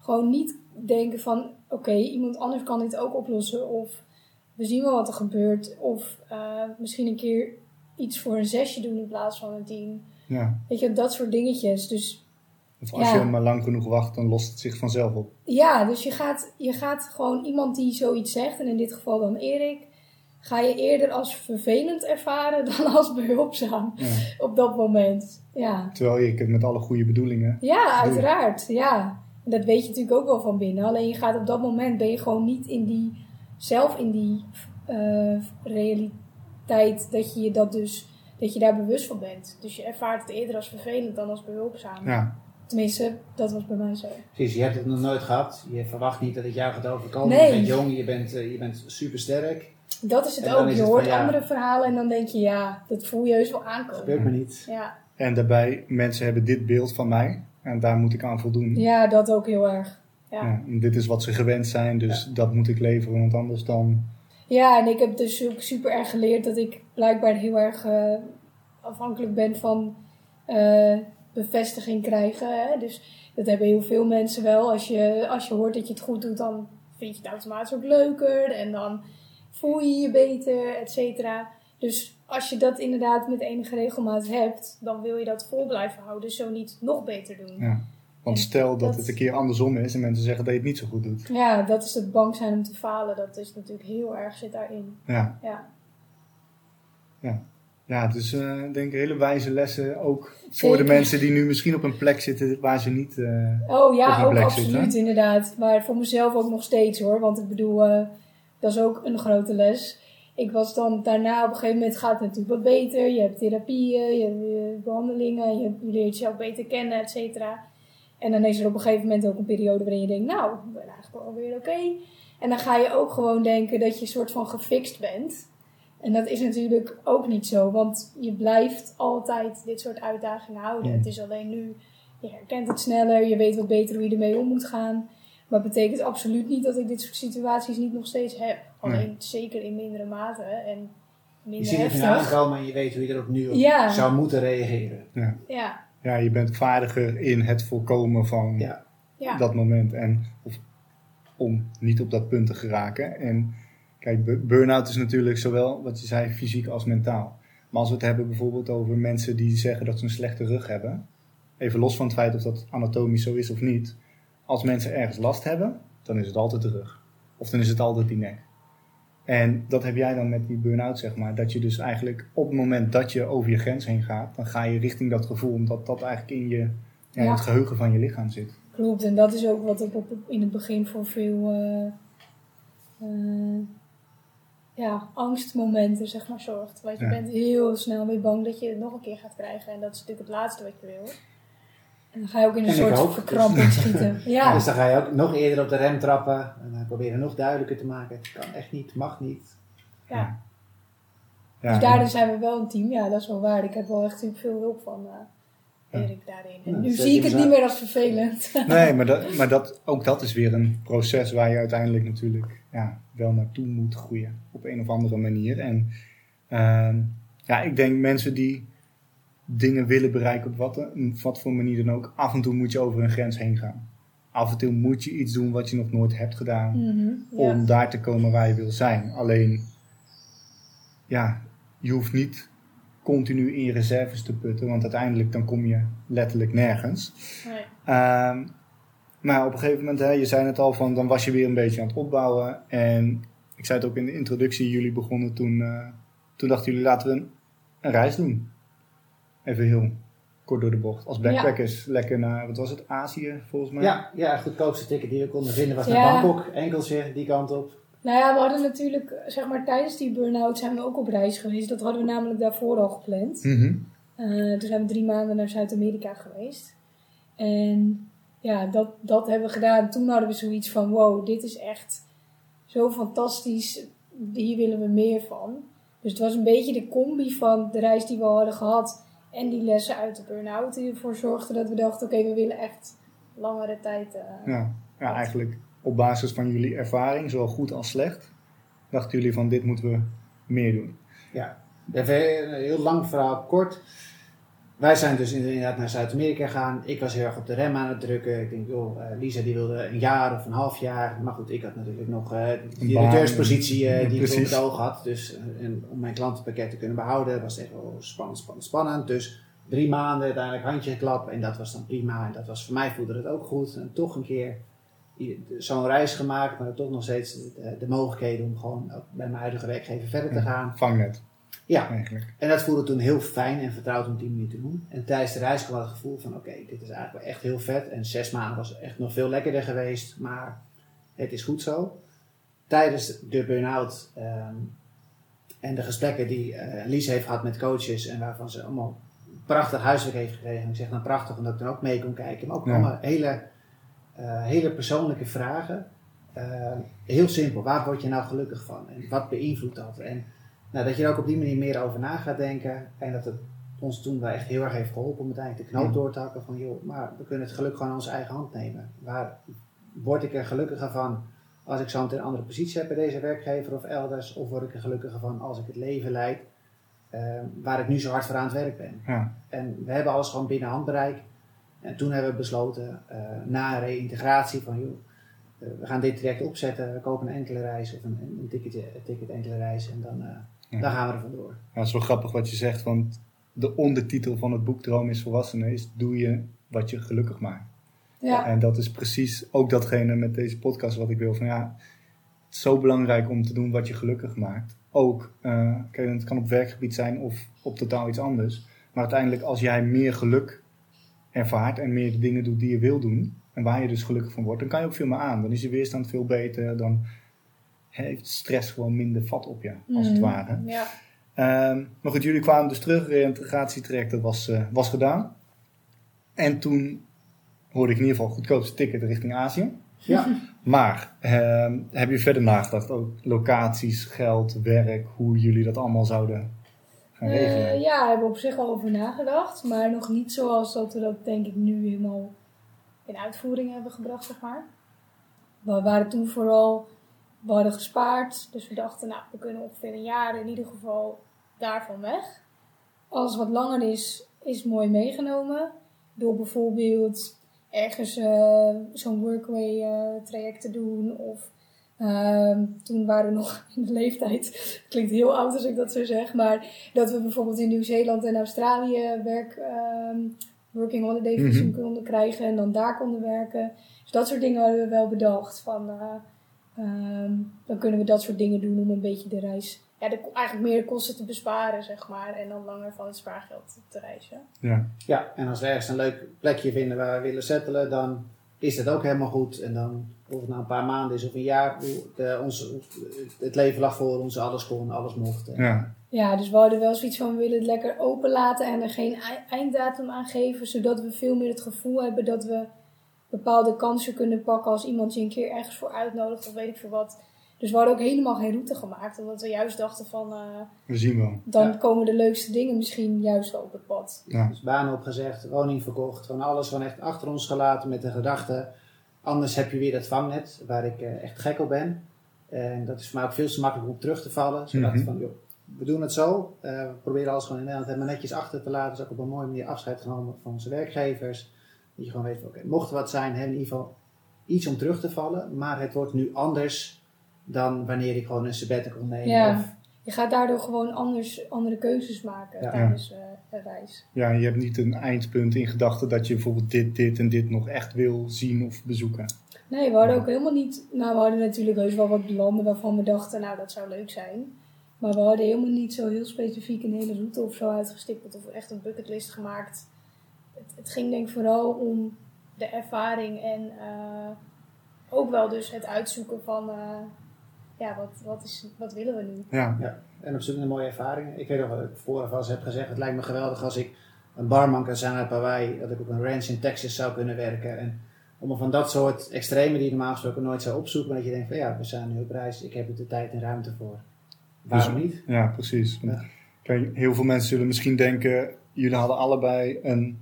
Gewoon niet denken van oké, iemand anders kan dit ook oplossen. Of we zien wel wat er gebeurt. Of eh, misschien een keer iets voor een zesje doen in plaats van een tien. Ja. Weet je, dat soort dingetjes. Dus Of als Ja. je maar lang genoeg wacht, dan lost het zich vanzelf op. ja, dus je gaat, je gaat gewoon iemand die zoiets zegt, en in dit geval dan Erik, ga je eerder als vervelend ervaren dan als behulpzaam Ja. op dat moment. Ja, Terwijl ik het met alle goede bedoelingen. ja uiteraard. Ja. En dat weet je natuurlijk ook wel van binnen. Alleen je gaat op dat moment, ben je gewoon niet in die, zelf in die eh, realiteit dat je dat dus, dat je daar bewust van bent. Dus je ervaart het eerder als vervelend dan als behulpzaam. Ja. Tenminste, dat was bij mij zo. Precies, je hebt het nog nooit gehad. Je verwacht niet dat het jou gaat overkomen. Nee. Je bent jong, je bent, eh, je bent super sterk. Dat is het En ook. is Je het hoort van, ja. andere verhalen en dan denk je, ja, dat voel je heus wel aankomen. Gebeurt me niet. Ja. En daarbij, mensen hebben dit beeld van mij. En daar moet ik aan voldoen. ja, dat ook heel erg. Ja. Dit is wat ze gewend zijn, dus dat moet ik leveren. Want anders dan... ja, en ik heb dus ook super erg geleerd dat ik blijkbaar heel erg eh, afhankelijk ben van eh, bevestiging krijgen. Hè? Dus dat hebben heel veel mensen wel. Als je, als je hoort dat je het goed doet, dan vind je het automatisch ook leuker. En dan voel je je beter, et cetera. Dus als je dat inderdaad met enige regelmaat hebt, dan wil je dat vol blijven houden. Zo niet nog beter doen. Ja. Want stel dat dat- het een keer andersom is en mensen zeggen dat je het niet zo goed doet. Ja, dat is het bang zijn om te falen. Dat is natuurlijk heel erg zit daarin. Ja, Ja, ja het is eh, denk ik hele wijze lessen ook voor Zeker. de mensen die nu misschien op een plek zitten waar ze niet... eh, Oh Op ja, een ook plek absoluut zitten. inderdaad. Maar voor mezelf ook nog steeds hoor. Want ik bedoel, eh, dat is ook een grote les. Ik was dan daarna op een gegeven moment gaat het natuurlijk wat beter. Je hebt therapieën, je hebt eh, behandelingen, je, je leert jezelf beter kennen, et cetera. En dan is er op een gegeven moment ook een periode waarin je denkt, nou, ik ben eigenlijk wel weer oké. En dan ga je ook gewoon denken dat je een soort van gefixt bent. En dat is natuurlijk ook niet zo, want je blijft altijd dit soort uitdagingen houden. Mm. Het is alleen nu, je herkent het sneller, je weet wat beter hoe je ermee om moet gaan. Maar het betekent absoluut niet dat ik dit soort situaties niet nog steeds heb. Alleen zeker in mindere mate en Je minder ziet het nu heftig. aankomen en je weet hoe je erop nu op Ja. zou moeten reageren. Ja, ja, je bent vaardiger in het voorkomen van Ja. ja. dat moment. En of, om niet op dat punt te geraken. En kijk, bu- burn-out is natuurlijk zowel, wat je zei, fysiek als mentaal. Maar als we het hebben bijvoorbeeld over mensen die zeggen dat ze een slechte rug hebben. Even los van het feit of dat anatomisch zo is of niet. Als mensen ergens last hebben, dan is het altijd de rug. Of dan is het altijd die nek. En dat heb jij dan met die burn-out, zeg maar. Dat je dus eigenlijk op het moment dat je over je grens heen gaat, dan ga je richting dat gevoel, omdat dat eigenlijk in, je, ja, het geheugen van je lichaam zit. Klopt, en dat is ook wat op, op- in het begin voor veel eh, eh, ja, angstmomenten zeg maar, zorgt. Want je Ja. bent heel snel weer bang dat je het nog een keer gaat krijgen. En dat is natuurlijk het laatste wat je wil. En dan ga je ook in een En soort verkramping schieten. Ja, Dus dan ga je ook nog eerder op de rem trappen. En dan proberen nog duidelijker te maken. Het kan echt niet, mag niet. ja. Ja, dus daarin zijn we wel een team. Ja, dat is wel waar. Ik heb wel echt veel hulp van eh, Ja. Erik daarin. En Ja, nu zie ik het niet meer als vervelend. Nee, maar, dat, maar dat, ook dat is weer een proces waar je uiteindelijk natuurlijk ja, wel naartoe moet groeien. Op een of andere manier. En ehm, ja, ik denk mensen die dingen willen bereiken op wat, op wat voor manier dan ook. Af en toe moet je over een grens heen gaan. Af en toe moet je iets doen wat je nog nooit hebt gedaan. Mhm, Om ja. daar te komen waar je wil zijn. Alleen, ja, je hoeft niet continu in je reserves te putten. Want uiteindelijk dan kom je letterlijk nergens. Nee. Ehm, maar op een gegeven moment, hè, je zei het al, van, dan was je weer een beetje aan het opbouwen. En ik zei het ook in de introductie, jullie begonnen toen, eh, toen dachten jullie laten we een, een reis doen. Even heel kort door de bocht. Als backpackers, lekker naar, wat was het, Azië volgens mij? Ja, ja, het goedkoopste ticket die we konden vinden was naar Ja. Bangkok. Enkeltje, die kant op. Nou ja, we hadden natuurlijk, zeg maar, tijdens die burn-out zijn we ook op reis geweest. Dat hadden we namelijk daarvoor al gepland. Mhm. Eh, toen zijn we drie maanden naar Zuid-Amerika geweest. En ja, dat, dat hebben we gedaan. Toen hadden we zoiets van, wow, dit is echt zo fantastisch. Hier willen we meer van. Dus het was een beetje de combi van de reis die we hadden gehad en die lessen uit de burn-out die ervoor zorgden dat we dachten, oké, we willen echt langere tijd. eh, Ja. ja, eigenlijk op basis van jullie ervaring, zowel goed als slecht, dachten jullie van dit moeten we meer doen. Ja, even een heel lang verhaal kort. Wij zijn dus inderdaad naar Zuid-Amerika gegaan. Ik was heel erg op de rem aan het drukken. Ik denk, joh, eh, Lisa die wilde een jaar of een half jaar. Maar goed, ik had natuurlijk nog eh die baan, directeurspositie eh, ja, die ik op precies. het oog had. Dus eh, en om mijn klantenpakket te kunnen behouden was echt wel spannend, spannend, spannend. Dus drie maanden uiteindelijk handje klap en dat was dan prima. En dat was voor mij voelde het ook goed. En toch een keer zo'n reis gemaakt, maar toch nog steeds de, de mogelijkheden om gewoon bij mijn huidige werkgever verder te gaan. Vangnet, Ja, eigenlijk. en dat voelde toen heel fijn en vertrouwd om die manier te doen. En tijdens de reis kwam het gevoel van oké, dit is eigenlijk wel echt heel vet. En zes maanden was echt nog veel lekkerder geweest, maar het is goed zo. Tijdens de burn-out ehm, en de gesprekken die eh Lies heeft gehad met coaches en waarvan ze allemaal prachtig huiswerk heeft gekregen. Ik zeg dan prachtig omdat ik dan ook mee kon kijken. Maar ook Ja. allemaal hele, eh, hele persoonlijke vragen. Eh, heel simpel, waar word je nou gelukkig van? En wat beïnvloedt dat? En nou, dat je er ook op die manier meer over na gaat denken. En dat het ons toen wel echt heel erg heeft geholpen om uiteindelijk de knoop Ja. door te hakken van joh, maar we kunnen het geluk gewoon in onze eigen hand nemen. Waar word ik er gelukkiger van als ik zo meteen een andere positie heb bij deze werkgever of elders? Of word ik er gelukkiger van als ik het leven leid eh, waar ik nu zo hard voor aan het werk ben? Ja. En we hebben alles gewoon binnen handbereik. En toen hebben we besloten, eh, na een reïntegratie, van joh, eh, we gaan dit traject opzetten. We kopen een enkele reis of een, een ticket, een ticket enkele reis en dan, eh, Ja. dan gaan we er vandoor. Ja, het is wel grappig wat je zegt, want de ondertitel van het boek Droom is Volwassenen is Doe je wat je gelukkig maakt. ja. En dat is precies ook datgene met deze podcast wat ik wil. Van ja, het is zo belangrijk om te doen wat je gelukkig maakt. Ook, eh, kijk, het kan op werkgebied zijn of op totaal iets anders. Maar uiteindelijk als jij meer geluk ervaart en meer de dingen doet die je wil doen. En waar je dus gelukkig van wordt, dan kan je ook veel meer aan. Dan is je weerstand veel beter. Dan heeft stress gewoon minder vat op je, als het Mhm. ware. Ja. Ehm, maar goed, jullie kwamen dus terug, reïntegratietraject, dat was, eh, was gedaan. En toen hoorde ik in ieder geval goedkoopste ticket richting Azië. Ja. Maar ehm, heb je verder nagedacht, ook locaties, geld, werk, hoe jullie dat allemaal zouden gaan Eh, regelen? ja, daar hebben we op zich al over nagedacht. Maar nog niet zoals dat we dat denk ik nu helemaal in uitvoering hebben gebracht, zeg maar. We waren toen vooral, we hadden gespaard. Dus we dachten, nou, we kunnen ongeveer een jaar in ieder geval daarvan weg. Alles wat langer is, is mooi meegenomen. Door bijvoorbeeld ergens eh, zo'n workway eh, traject te doen. Of ehm, toen waren we nog in de leeftijd. Klinkt heel oud als ik dat zo zeg. Maar dat we bijvoorbeeld in Nieuw-Zeeland en Australië werk, ehm, working holiday visum Mhm. konden krijgen. En dan daar konden werken. Dus dat soort dingen hadden we wel bedacht. Van, eh, ehm, dan kunnen we dat soort dingen doen om een beetje de reis... Ja, de, eigenlijk meer kosten te besparen, zeg maar. En dan langer van het spaargeld te reizen. Ja, ja, en als we ergens een leuk plekje vinden waar we willen settelen, dan is dat ook helemaal goed. En dan, of het nou een paar maanden is of een jaar, de, onze, het leven lag voor ons, alles kon, alles mocht. En- ja, Ja, dus we hadden wel zoiets van, we willen het lekker open laten en er geen ei- einddatum aan geven. Zodat we veel meer het gevoel hebben dat we bepaalde kansen kunnen pakken als iemand je een keer ergens voor uitnodigt of weet ik veel wat. Dus we hadden ook helemaal geen route gemaakt. Omdat we juist dachten van, eh, we zien wel. dan Ja. komen de leukste dingen misschien juist wel op het pad. Ja. Dus banen opgezegd, woning verkocht, gewoon alles gewoon echt achter ons gelaten met de gedachte. Anders heb je weer dat vangnet waar ik eh, echt gek op ben. En dat is voor mij ook veel te makkelijk om op terug te vallen. Ze Mhm. dachten van, joh, we doen het zo. Eh, we proberen alles gewoon in Nederland helemaal netjes achter te laten. Dus ook op een mooie manier afscheid genomen van onze werkgevers. Dat je gewoon weet, oké, mocht er wat zijn, hebben we in ieder geval iets om terug te vallen. Maar het wordt nu anders dan wanneer ik gewoon een sabbatical neem. Ja. Of, Je gaat daardoor gewoon anders, andere keuzes maken Ja. tijdens eh, een reis. Ja, je hebt niet een eindpunt in gedachten dat je bijvoorbeeld dit, dit en dit nog echt wil zien of bezoeken. Nee, we hadden ook helemaal niet. Nou, we hadden natuurlijk heus wel wat landen waarvan we dachten, nou, dat zou leuk zijn. Maar we hadden helemaal niet zo heel specifiek een hele route of zo uitgestippeld of echt een bucketlist gemaakt. Het, het ging denk ik vooral om de ervaring en eh, ook wel dus het uitzoeken van, eh, ja, wat, wat, is, wat willen we nu? Ja, En op zoek naar mooie ervaringen. Ik weet nog wat ik vooraf al eens heb gezegd. Het lijkt me geweldig als ik een barman kan zijn uit Hawaii. Dat ik op een ranch in Texas zou kunnen werken. En om van dat soort extreme die je normaal gesproken nooit zou opzoeken. Maar dat je denkt van ja, we zijn nu op reis. Ik heb er de tijd en ruimte voor. Waarom niet? Ja, precies. Ja. Kijk, heel veel mensen zullen misschien denken, jullie hadden allebei een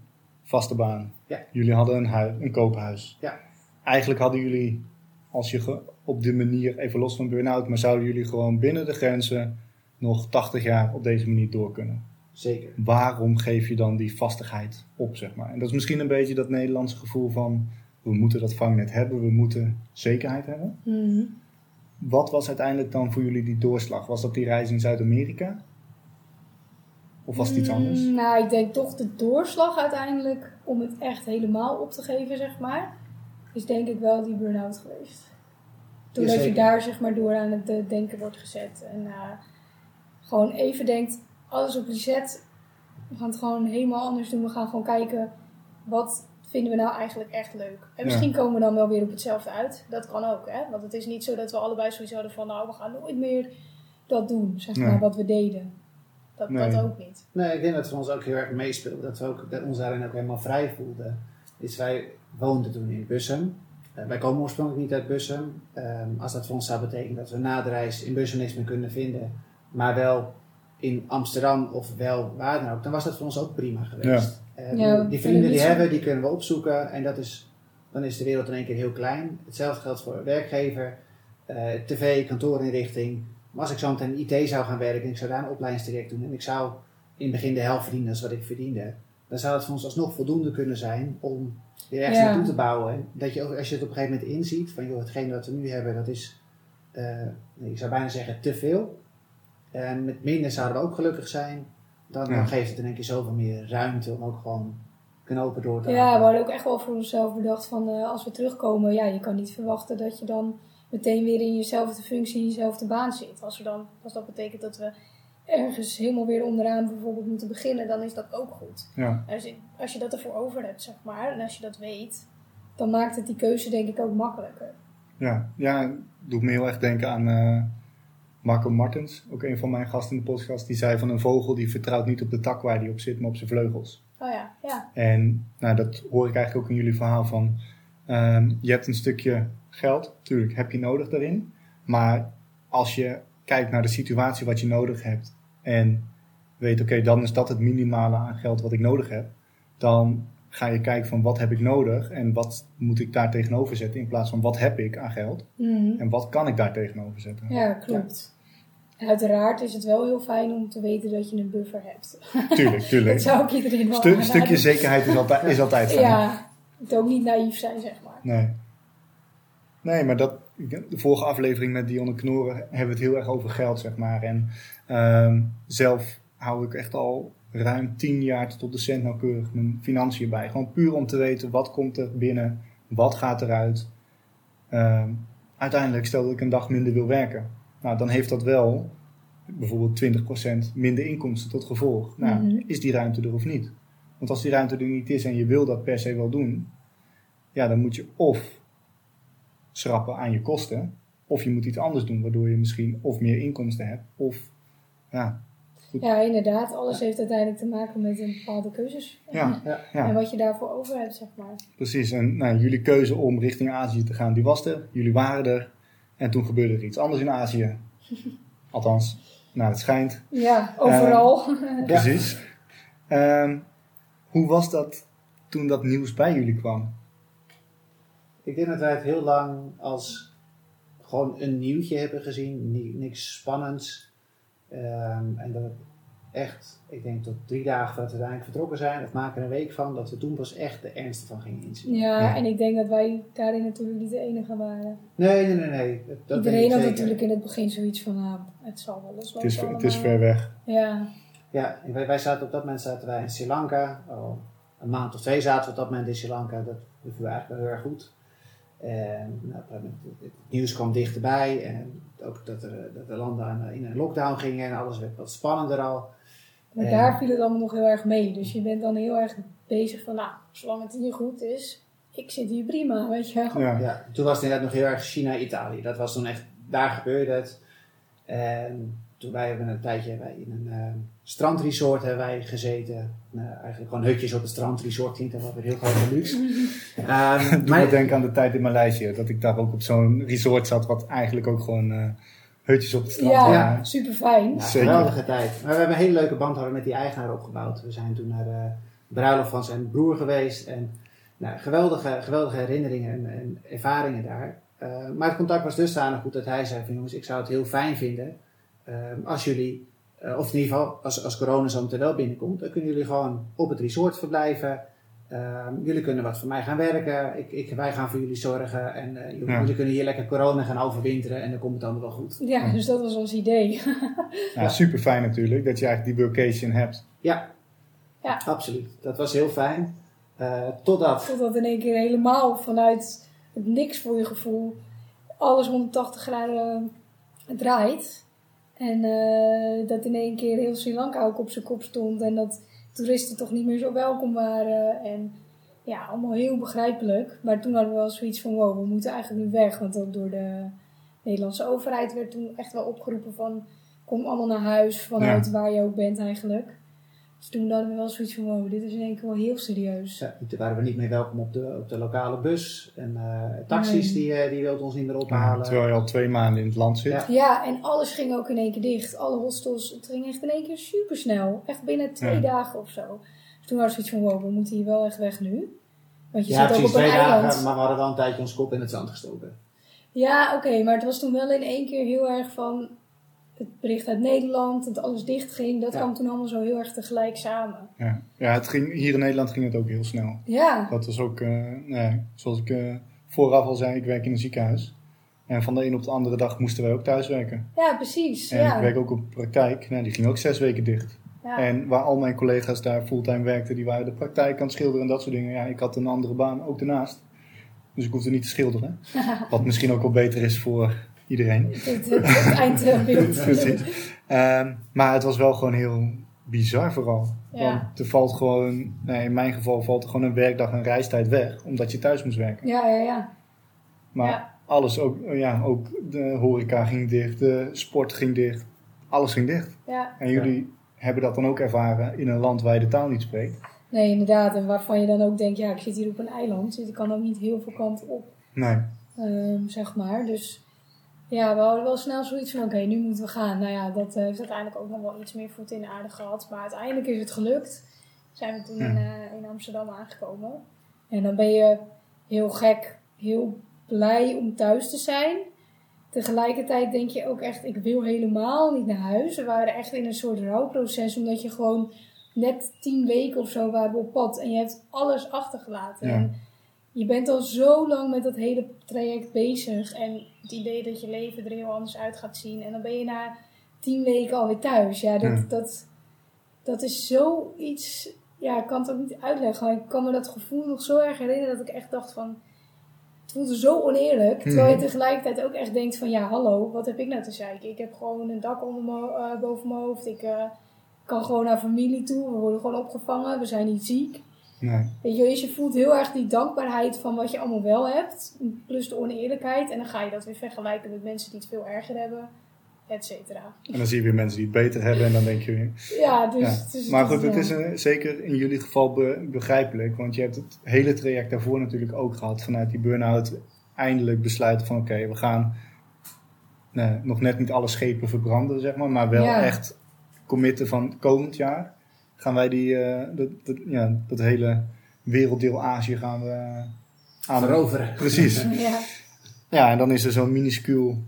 vaste baan. Ja. Jullie hadden een, huis, een koophuis. Ja. Eigenlijk hadden jullie, als je op die manier, even los van burn-out, maar zouden jullie gewoon binnen de grenzen nog 80 jaar op deze manier door kunnen. Zeker. Waarom geef je dan die vastigheid op, zeg maar? En dat is misschien een beetje dat Nederlandse gevoel van, we moeten dat vangnet hebben, we moeten zekerheid hebben. Mhm. Wat was uiteindelijk dan voor jullie die doorslag? Was dat die reis in Zuid-Amerika? Of was het iets anders? Mm, Nou, ik denk toch de doorslag uiteindelijk om het echt helemaal op te geven, zeg maar, is denk ik wel die burn-out geweest. Doordat je daar zeg maar door aan het eh, denken wordt gezet. En eh, gewoon even denkt, alles op reset. We gaan het gewoon helemaal anders doen. We gaan gewoon kijken, wat vinden we nou eigenlijk echt leuk? En misschien komen we dan wel weer op hetzelfde uit. Dat kan ook, hè. Want het is niet zo dat we allebei zoiets hadden van, nou, we gaan nooit meer dat doen, zeg maar, wat we deden. Dat, Nee. dat ook niet. Nee, ik denk dat het voor ons ook heel erg meespeelde. Dat we ook, dat ons daarin ook helemaal vrij voelden. Dus wij woonden toen in Bussum. Eh, wij komen oorspronkelijk niet uit Bussum. Ehm, als dat voor ons zou betekenen dat we na de reis in Bussum niks meer kunnen vinden, maar wel in Amsterdam of wel waar dan ook, dan was dat voor ons ook prima geweest. Eh, Ja, die vrienden die hebben, die kunnen we opzoeken en dat is, dan is de wereld in één keer heel klein. Hetzelfde geldt voor werkgever, eh, tv, kantoorinrichting. Maar als ik zo meteen in IT zou gaan werken en ik zou daar een opleidingstraject doen en ik zou in het begin de helft verdienen als wat ik verdiende, dan zou het voor ons alsnog voldoende kunnen zijn om weer ergens Ja. naartoe te bouwen. Dat je ook, als je het op een gegeven moment inziet, van joh, hetgeen wat we nu hebben, dat is, eh, nee, ik zou bijna zeggen, te veel. En met minder zouden we ook gelukkig zijn. Dan, Ja. dan geeft het in één keer zoveel meer ruimte om ook gewoon knopen door te Ja, we hadden ook echt wel voor onszelf bedacht van eh, als we terugkomen, ja, je kan niet verwachten dat je dan meteen weer in jezelfde functie, in jezelfde baan zit. Als, we dan, als dat betekent dat we ergens helemaal weer onderaan bijvoorbeeld moeten beginnen, dan is dat ook goed. Ja, Als je, als je dat ervoor over hebt, zeg maar, en als je dat weet, dan maakt het die keuze denk ik ook makkelijker. ja. ja doet me heel erg denken aan eh, Marco Martens, ook een van mijn gasten in de podcast. Die zei van een vogel die vertrouwt niet op de tak waar die op zit, maar op zijn vleugels. Oh ja, ja. En nou, dat hoor ik eigenlijk ook in jullie verhaal van. ehm, je hebt een stukje geld, natuurlijk heb je nodig daarin. Maar als je kijkt naar de situatie wat je nodig hebt en weet, oké, dan is dat het minimale aan geld wat ik nodig heb. Dan ga je kijken van wat heb ik nodig en wat moet ik daar tegenover zetten in plaats van wat heb ik aan geld Mhm. en wat kan ik daar tegenover zetten. Ja, klopt. Uiteraard is het wel heel fijn om te weten dat je een buffer hebt. Tuurlijk, Dat tuurlijk. zou ik iedereen wel Stu- aanraden. stukje zekerheid is altijd, is altijd fijn. Ja, het ook niet naïef zijn, zeg maar. Nee. Nee, maar dat, de vorige aflevering met Dionne Knoren hebben we het heel erg over geld, zeg maar. En ehm, zelf hou ik echt al ruim tien jaar tot op de cent nauwkeurig mijn financiën bij. Gewoon puur om te weten wat komt er binnen, wat gaat eruit. Ehm, uiteindelijk, stel dat ik een dag minder wil werken. Nou, dan heeft dat wel bijvoorbeeld 20% minder inkomsten tot gevolg. Nou, Mhm. is die ruimte er of niet? Want als die ruimte er niet is en je wil dat per se wel doen, ja, dan moet je of schrappen aan je kosten, of je moet iets anders doen, waardoor je misschien of meer inkomsten hebt, of ja, Ja, inderdaad. Alles heeft uiteindelijk te maken met een bepaalde keuzes. ja, Ja. ja. En wat je daarvoor over hebt, zeg maar. precies. En nou, jullie keuze om richting Azië te gaan, die was er. Jullie waren er. En toen gebeurde er iets anders in Azië. Althans, naar het schijnt. Ja, overal. Precies. Ehm, hoe was dat toen dat nieuws bij jullie kwam? Ik denk dat wij het heel lang als gewoon een nieuwtje hebben gezien, ni- niks spannends. Ehm, en dat het echt, ik denk tot drie dagen voordat we uiteindelijk vertrokken zijn, of maken er een week van, dat we toen pas echt de ernst ervan gingen inzien. ja, Ja. en ik denk dat wij daarin natuurlijk niet de enige waren. Nee, nee, nee, nee. Dat, dat Iedereen had natuurlijk in het begin zoiets van, nou, het zal wel Het loslopen is, het is ver weg. Ja, Ja, wij, wij zaten op dat moment zaten wij in Sri Lanka. Al een maand of twee zaten we op dat moment in Sri Lanka. Dat beviel eigenlijk wel heel erg goed. En nou, het nieuws kwam dichterbij. En ook dat, er, dat de landen in een lockdown gingen en alles werd wat spannender al. maar daar viel het allemaal nog heel erg mee. Dus je bent dan heel erg bezig van, nou, zolang het hier goed is, ik zit hier prima, weet je wel. Ja. Ja, toen was het inderdaad nog heel erg China-Italië. Dat was toen echt, daar gebeurde het. En toen wij hebben een tijdje wij in een eh, strandresort hebben wij gezeten. Nou, eigenlijk gewoon hutjes op het strandresort klinkt dan wel weer heel groot luxe. Ehm, Doe me maar, denken aan de tijd in Maleisië. Dat ik daar ook op zo'n resort zat, wat eigenlijk ook gewoon eh, hutjes op het strand. Ja, Ja. super fijn. Ja, geweldige tijd. Maar we hebben een hele leuke band hadden met die eigenaar opgebouwd. We zijn toen naar de bruiloft van zijn broer geweest. En nou, geweldige, geweldige herinneringen en, en ervaringen daar. Eh, maar het contact was dusdanig goed dat hij zei van jongens, ik zou het heel fijn vinden eh, als jullie, eh, of in ieder geval als, als corona zo meteen wel binnenkomt, dan kunnen jullie gewoon op het resort verblijven. Eh, jullie kunnen wat voor mij gaan werken. Ik, ik, wij gaan voor jullie zorgen. En eh, jullie, Ja. jullie kunnen hier lekker corona gaan overwinteren. En dan komt het allemaal wel goed. Ja, dus dat was ons idee. Ja, super fijn natuurlijk dat je eigenlijk die workation hebt. Ja, Ja. absoluut. Dat was heel fijn. Eh, totdat, Totdat in één keer helemaal vanuit het niks voor je gevoel alles 180 graden draait. En eh, dat in één keer heel Sri Lanka ook op zijn kop stond. En dat toeristen toch niet meer zo welkom waren. En ja, allemaal heel begrijpelijk. Maar toen hadden we wel zoiets van, wow, we moeten eigenlijk nu weg. Want ook door de Nederlandse overheid werd toen echt wel opgeroepen van... Kom allemaal naar huis vanuit waar je ook bent eigenlijk. Dus toen hadden we wel zoiets van, wow, dit is in één keer wel heel serieus. ja, toen waren we niet meer welkom op de, op de lokale bus. En eh, taxis, Nee. die, eh, die wilden ons niet meer Ja, ophalen. terwijl je al twee maanden in het land zit. Ja. Ja, en alles ging ook in één keer dicht. Alle hostels, het ging echt in één keer super snel. Echt binnen twee Ja. dagen of zo. Dus toen was het zoiets van, wow, we moeten hier wel echt weg nu. Want je ja, zit ook precies op een twee eiland. dagen, maar we hadden wel een tijdje ons kop in het zand gestoken. Ja, oké, maar het was toen wel in één keer heel erg van het bericht uit Nederland, dat alles dicht ging. Dat Ja. kwam toen allemaal zo heel erg tegelijk samen. Ja, ja het ging, hier in Nederland ging het ook heel snel. Ja, Dat was ook, eh, nee, zoals ik eh, vooraf al zei, ik werk in een ziekenhuis. En van de een op de andere dag moesten wij ook thuiswerken. ja precies. En ja. ik werk ook op praktijk. Nou, die ging ook zes weken dicht. ja. En waar al mijn collega's daar fulltime werkten, die waren de praktijk aan het schilderen en dat soort dingen. Ja, ik had een andere baan ook daarnaast. Dus ik hoefde niet te schilderen. Wat misschien ook wel beter is voor iedereen. Het, het, het eindbeeld. Precies. Ehm, maar het was wel gewoon heel bizar vooral. Ja. Want er valt gewoon, nee, in mijn geval valt er gewoon een werkdag en reistijd weg. Omdat je thuis moest werken. Ja, ja, ja. Maar Ja. alles, ook, ja, ook de horeca ging dicht, de sport ging dicht. Alles ging dicht. ja. En jullie hebben dat dan ook ervaren in een land waar je de taal niet spreekt. Nee, inderdaad. En waarvan je dan ook denkt, ja, ik zit hier op een eiland. Dus ik kan ook niet heel veel kanten op. Nee. Ehm, zeg maar. Dus ja, we hadden wel snel zoiets van, oké, nu moeten we gaan. Nou ja, dat eh, heeft uiteindelijk ook nog wel iets meer voet in de aarde gehad. Maar uiteindelijk is het gelukt. Zijn we toen Ja. in, eh, in Amsterdam aangekomen. En dan ben je heel gek, heel blij om thuis te zijn. Tegelijkertijd denk je ook echt, ik wil helemaal niet naar huis. We waren echt in een soort rouwproces, omdat je gewoon net tien weken of zo waren we op pad. En je hebt alles achtergelaten. Ja. En je bent al zo lang met dat hele traject bezig. En het idee dat je leven er heel anders uit gaat zien. En dan ben je na tien weken alweer thuis. Ja, dat, Ja. dat, dat is zoiets... Ja, ik kan het ook niet uitleggen. Maar ik kan me dat gevoel nog zo erg herinneren dat ik echt dacht van... Het voelde zo oneerlijk. Terwijl je tegelijkertijd ook echt denkt van... Ja, hallo, wat heb ik nou te zeiken? Ik heb gewoon een dak onder eh, boven mijn hoofd. Ik eh, kan gewoon naar familie toe. We worden gewoon opgevangen. We zijn niet ziek. Nee. Weet je, wel, dus je voelt heel erg die dankbaarheid van wat je allemaal wel hebt. Plus de oneerlijkheid. En dan ga je dat weer vergelijken met mensen die het veel erger hebben. Et cetera. En dan zie je weer mensen die het beter hebben en dan denk je weer... Ja, dus... Ja. dus Maar goed, het ja. is eh, zeker in jullie geval be- begrijpelijk. Want je hebt het hele traject daarvoor natuurlijk ook gehad. Vanuit die burn-out eindelijk besluiten van oké, we gaan nee, nog net niet alle schepen verbranden, zeg maar. Maar wel Ja. echt committen van komend jaar gaan wij die, eh, dat, dat, ja, dat hele werelddeel Azië gaan we aan Veroveren. Precies. Ja, Ja, en dan is er zo'n minuscuul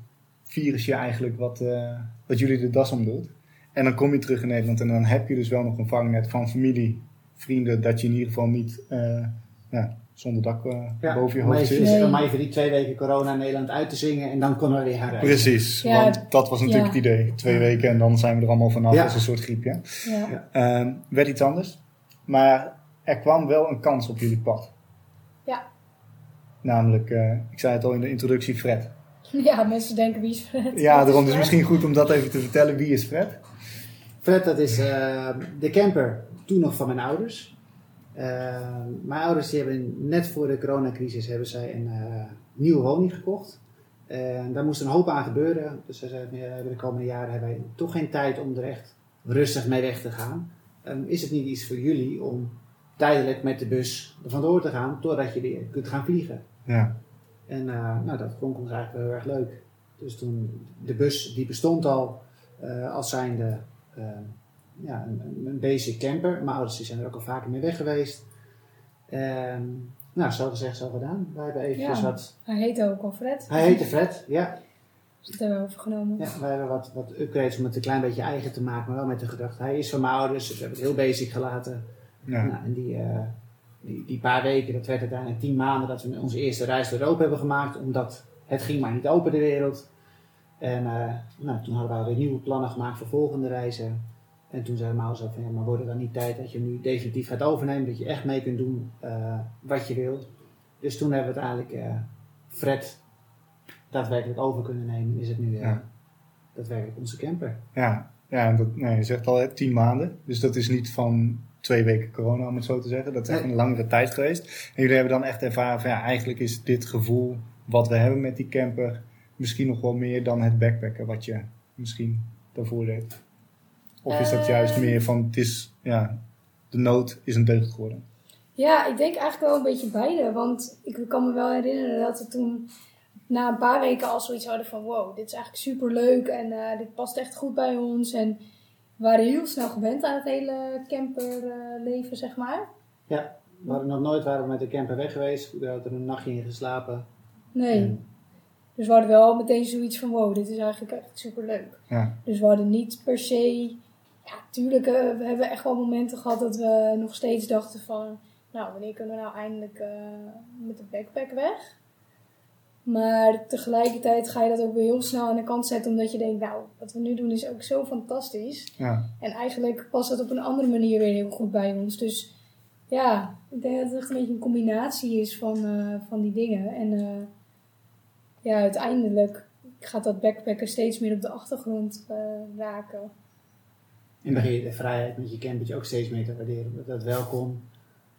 virusje eigenlijk wat, eh, wat jullie de das om doet. En dan kom je terug in Nederland en dan heb je dus wel nog een vangnet van familie, vrienden, dat je in ieder geval niet eh, ja, zonder dak eh, Ja, boven je hoofd zit. Nee. om even die twee weken corona in Nederland uit te zingen en dan konden we weer reizen. Precies, Ja, want dat was natuurlijk ja. het idee. Twee weken en dan zijn we er allemaal vanaf Ja. als een soort griepje. ja. Ehm werd iets anders, maar er kwam wel een kans op jullie pad. Ja. Namelijk, eh, ik zei het al in de introductie, Fred. ja, mensen denken wie is Fred? Ja, daarom is Fred? misschien goed om dat even te vertellen. Wie is Fred? Fred, dat is eh, de camper toen nog van mijn ouders. Eh, mijn ouders die hebben net voor de coronacrisis hebben zij een eh, nieuwe woning gekocht. En daar moest een hoop aan gebeuren. Dus de komende jaren hebben wij toch geen tijd om er echt rustig mee weg te gaan. Is het niet iets voor jullie om tijdelijk met de bus er vandoor te gaan totdat je weer kunt gaan vliegen? Ja. En eh, nou, dat klonk ons eigenlijk wel heel erg leuk. Dus toen, de bus die bestond al als zijnde ja, een, een- basic camper. Mijn ouders die zijn er ook al vaker mee weg geweest. En, nou, zo gezegd, zo gedaan. Wij hebben eventjes Ja. wat... Hij heette ook al Fred. Hij heette Fred, ja. Dus dat hebben we overgenomen. ja wij hebben wat, wat upgrades om het een klein beetje eigen te maken, maar wel met de gedachte. Hij is van mijn ouders, dus we hebben het heel basic gelaten. Ja. Nou, en die, eh, die, die paar weken, dat werd uiteindelijk tien maanden dat we onze eerste reis door Europa hebben gemaakt. Omdat het ging maar niet open de wereld. En eh, nou, toen hadden we weer nieuwe plannen gemaakt voor volgende reizen. En toen zei Maus van ja, maar wordt het dan niet tijd dat je nu definitief gaat overnemen. Dat je echt mee kunt doen eh, wat je wil. Dus toen hebben we uiteindelijk eh, Fred daadwerkelijk over kunnen nemen. Is het nu eh, Ja. daadwerkelijk onze camper. Ja, ja en dat, nee, je zegt al hè, tien maanden. Dus dat is niet van twee weken corona, om het zo te zeggen. Dat is echt een langere tijd geweest. En jullie hebben dan echt ervaren van ja, eigenlijk is dit gevoel wat we hebben met die camper misschien nog wel meer dan het backpacken wat je misschien daarvoor deed. Of is dat juist meer van het is, ja, de nood is een deugd geworden. Ja, ik denk eigenlijk wel een beetje beide. Want ik kan me wel herinneren dat we toen na een paar weken al zoiets hadden van... Wow, dit is eigenlijk super leuk en eh, dit past echt goed bij ons. En we waren heel snel gewend aan het hele camperleven, zeg maar. We hadden nog nooit waren we met de camper weg geweest. We hadden er een nachtje in geslapen. Nee. En Dus we hadden wel meteen zoiets van... Wow, dit is eigenlijk echt super leuk. Ja, Dus we hadden niet per se... Ja, tuurlijk, eh, we hebben echt wel momenten gehad dat we nog steeds dachten van... Nou, wanneer kunnen we nou eindelijk eh, met de backpack weg? Maar tegelijkertijd ga je dat ook weer heel snel aan de kant zetten. Omdat je denkt, nou, wat we nu doen is ook zo fantastisch. ja, En eigenlijk past dat op een andere manier weer heel goed bij ons. Dus ja, ik denk dat het echt een beetje een combinatie is van, eh, van die dingen. En ja, uiteindelijk gaat dat backpacken steeds meer op de achtergrond raken. En begin je de vrijheid met je campertje ook steeds meer te waarderen. Dat welkom.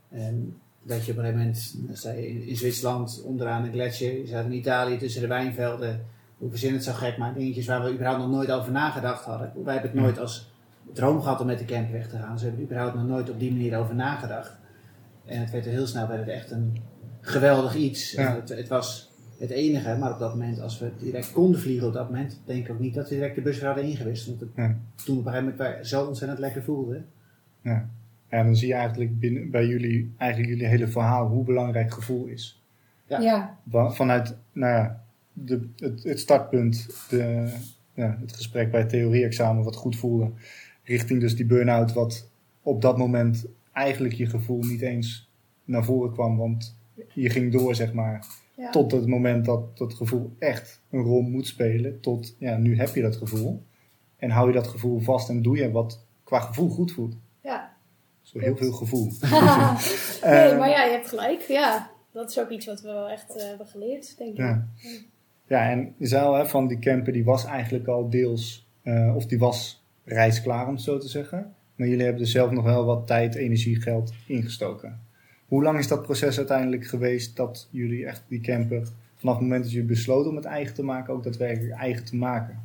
En dat je op een gegeven moment, in, Zwitserland onderaan een gletsjer. Je staat in Italië tussen de wijnvelden. We verzinnen het zo gek, maar dingetjes waar we überhaupt nog nooit over nagedacht hadden. Wij hebben het nooit als droom gehad om met de camper weg te gaan. Ze hebben er überhaupt nog nooit op die manier over nagedacht. En het werd er heel snel werd het echt een geweldig iets. Ja. Het, het was het enige, maar op dat moment, als we direct konden vliegen op dat moment, denk ik ook niet dat we direct de bus weer hadden ingewist. Want het, Ja. toen op een gegeven moment wij zo ontzettend lekker voelden. ja. Ja, dan zie je eigenlijk binnen, bij jullie, eigenlijk jullie hele verhaal hoe belangrijk gevoel is. Ja. Vanuit nou ja, de, het, het startpunt, de, ja, het gesprek bij het theorie-examen wat goed voelde, richting dus die burn-out wat op dat moment eigenlijk je gevoel niet eens naar voren kwam, want je ging door zeg maar, ja. tot het moment dat dat gevoel echt een rol moet spelen, tot ja, nu heb je dat gevoel en hou je dat gevoel vast en doe je wat qua gevoel goed voelt. ja. Zo heel veel gevoel. nee, Eh, maar ja, je hebt gelijk. Ja, dat is ook iets wat we wel echt eh, hebben geleerd, denk ik. Ja. Ja, en al, hè, van die camper die was eigenlijk al deels, eh, of die was reisklaar om het zo te zeggen. Maar jullie hebben er zelf nog wel wat tijd, energie, geld ingestoken. Hoe lang is dat proces uiteindelijk geweest dat jullie echt die camper, vanaf het moment dat jullie besloten om het eigen te maken, ook daadwerkelijk eigen te maken?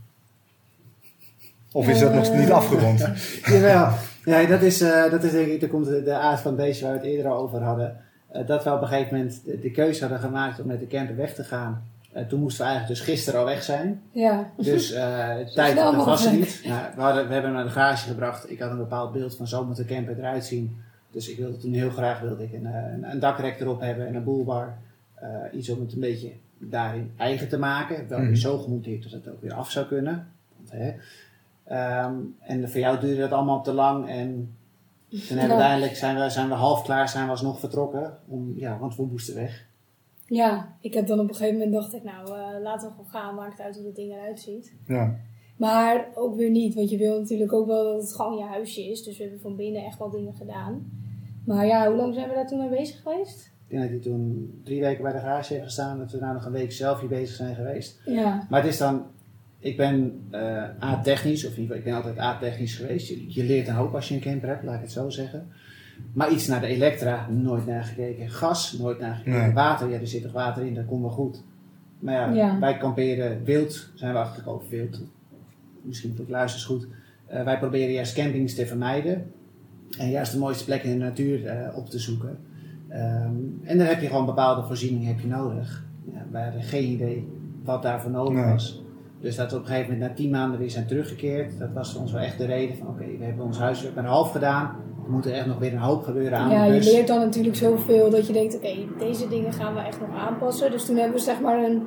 Of is dat nog Eh. niet afgerond? Jawel. Ja, dat is, eh, dat is denk ik, daar komt de, de aard van het beestje waar we het eerder al over hadden. Eh, dat we op een gegeven moment de, de keuze hadden gemaakt om met de camper weg te gaan. Eh, toen moesten we eigenlijk dus gisteren al weg zijn. Ja, Dus eh tijd dat was er niet. Nou, we, hadden, we hebben hem naar de garage gebracht. Ik had een bepaald beeld van zo moet de camper eruit zien. Dus ik wilde toen heel graag wilde ik een, eh, een, een dakrek erop hebben en een boelbar. Eh, iets om het een beetje daarin eigen te maken. Wel weer Mhm. zo gemonteerd dat het ook weer af zou kunnen. Want, hè. Ehm, en voor jou duurde dat allemaal te lang. En toen hebben we Ja. uiteindelijk zijn we, zijn we half klaar, zijn we alsnog vertrokken. Om, ja, want we moesten weg. ja, ik heb dan op een gegeven moment dacht ik, nou, eh, laten we gewoon gaan. Maakt uit hoe dat ding eruit ziet. Ja, Maar ook weer niet, want je wil natuurlijk ook wel dat het gewoon je huisje is. Dus we hebben van binnen echt wel dingen gedaan. Maar ja, hoe lang zijn we daar toen mee bezig geweest? Ik denk dat hij toen drie weken bij de garage heeft gestaan. Dat we daarna nog een week zelf hier bezig zijn geweest. Ja, Maar het is dan, ik ben eh A-technisch, of in ieder geval, ik ben altijd A-technisch geweest. Je, je leert een hoop als je een camper hebt, laat ik het zo zeggen. Maar iets naar de elektra, nooit naar gekeken. Gas, nooit naar gekeken. Nee. Water, ja, er zit toch water in, dat komt wel goed. Maar ja, Ja. wij kamperen wild, zijn we achtergekomen wild. Misschien voor het luisters goed. Eh, wij proberen juist campings te vermijden. En juist de mooiste plekken in de natuur eh, op te zoeken. Ehm, en dan heb je gewoon bepaalde voorzieningen heb je nodig. Ja, wij hadden geen idee wat daarvoor nodig Nee. was. Dus dat we op een gegeven moment na tien maanden weer zijn teruggekeerd. Dat was voor ons wel echt de reden van oké, we hebben ons huiswerk maar half gedaan. Er moet er echt nog weer een hoop gebeuren aan Ja, de je leert dan natuurlijk zoveel dat je denkt, oké, deze dingen gaan we echt nog aanpassen. Dus toen hebben we zeg maar een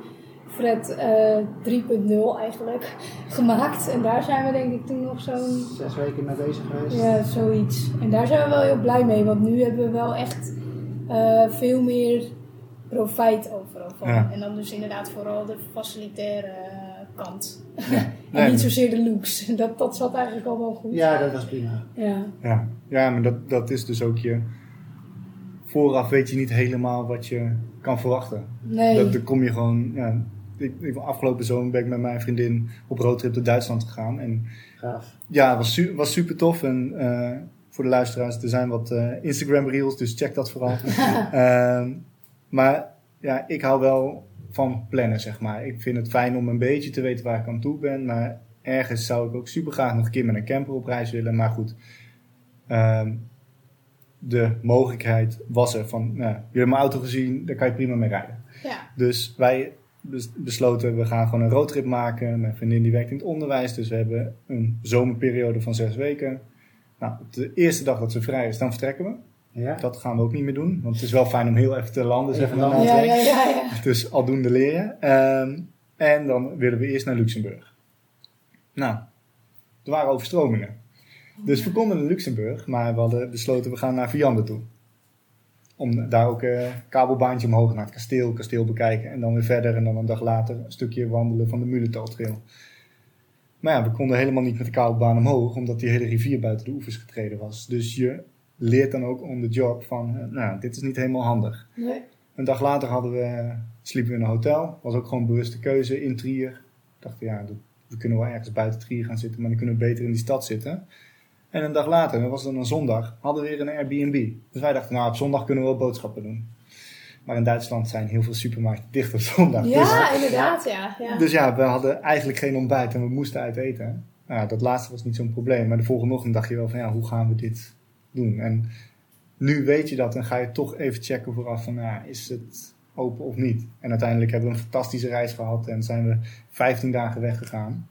Fred eh 3.0 eigenlijk gemaakt. En daar zijn we denk ik toen nog zo'n, Zes weken mee bezig geweest. ja, zoiets. En daar zijn we wel heel blij mee, want nu hebben we wel echt eh, veel meer profijt overal van. Ja. En dan dus inderdaad vooral de facilitaire eh, kant. en Nee, niet zozeer de looks. Dat, dat zat eigenlijk al wel goed. Ja, dat was prima. Ja. Ja, ja maar dat, dat is dus ook je. Vooraf weet je niet helemaal wat je kan verwachten. Nee. Dat, dan kom je gewoon. Ja, ik, ik, afgelopen zomer ben ik met mijn vriendin op roadtrip door Duitsland gegaan. En Gaaf. ja, het was, su was super tof. En eh, voor de luisteraars, er zijn wat eh, Instagram reels, dus check dat vooral. Ehm, maar ja, ik hou wel van plannen, zeg maar. Ik vind het fijn om een beetje te weten waar ik aan toe ben. Maar ergens zou ik ook super graag nog een keer met een camper op reis willen. Maar goed, ehm, de mogelijkheid was er van, nou, jullie hebben mijn auto gezien, daar kan je prima mee rijden. ja. Dus wij besloten, we gaan gewoon een roadtrip maken. Mijn vriendin die werkt in het onderwijs, dus we hebben een zomerperiode van zes weken. Nou, op de eerste dag dat ze vrij is, dan vertrekken we. Ja. Dat gaan we ook niet meer doen, want het is wel fijn om heel even te landen, zeg maar. Ja, ja, ja, ja. Dus aldoende leren. Ehm, en dan willen we eerst naar Luxemburg. Nou, er waren overstromingen. Dus we konden naar Luxemburg, maar we hadden besloten we gaan naar Vianden toe. Om daar ook een kabelbaantje omhoog naar het kasteel, kasteel bekijken en dan weer verder. En dan een dag later een stukje wandelen van de Mulentaltrail. Maar ja, we konden helemaal niet met de kabelbaan omhoog, omdat die hele rivier buiten de oevers getreden was. Dus je leert dan ook on the job van, eh, nou, dit is niet helemaal handig. Nee. Een dag later hadden we, sliepen we in een hotel. Was ook gewoon een bewuste keuze in Trier. Ik dacht, ja, we kunnen wel ergens buiten Trier gaan zitten, maar dan kunnen we beter in die stad zitten. En een dag later, dat was dan een zondag, hadden we weer een Airbnb. Dus wij dachten, nou, op zondag kunnen we wel boodschappen doen. Maar in Duitsland zijn heel veel supermarkten dicht op zondag. Dus, Ja, inderdaad, ja. ja. dus ja, we hadden eigenlijk geen ontbijt en we moesten uit eten. Nou, ja, dat laatste was niet zo'n probleem. Maar de volgende ochtend dacht je wel van, ja, hoe gaan we dit doen? En nu weet je dat en ga je toch even checken vooraf van, ja, is het open of niet? En uiteindelijk hebben we een fantastische reis gehad en zijn we 15 dagen weggegaan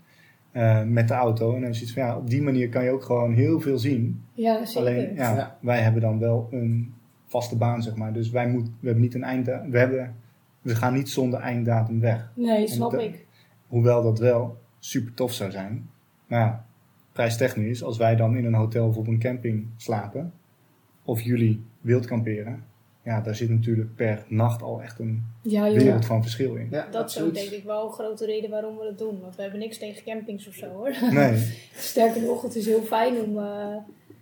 eh, met de auto. En dan is iets van, ja, op die manier kan je ook gewoon heel veel zien. ja, zeker. Alleen, ja, Ja. wij hebben dan wel een vaste baan, zeg maar. Dus wij moet, we hebben niet een einddatum. We, hebben, we gaan niet zonder einddatum weg. Nee, snap ik. Hoewel dat wel super tof zou zijn. Maar ja, prijstechnisch, als wij dan in een hotel of op een camping slapen, of jullie wild kamperen, ja, daar zit natuurlijk per nacht al echt een Ja, wereld van verschil in. Ja, Dat is ook denk ik wel een grote reden waarom we dat doen. Want we hebben niks tegen campings of zo hoor. Nee, Sterker nog, het is heel fijn om eh,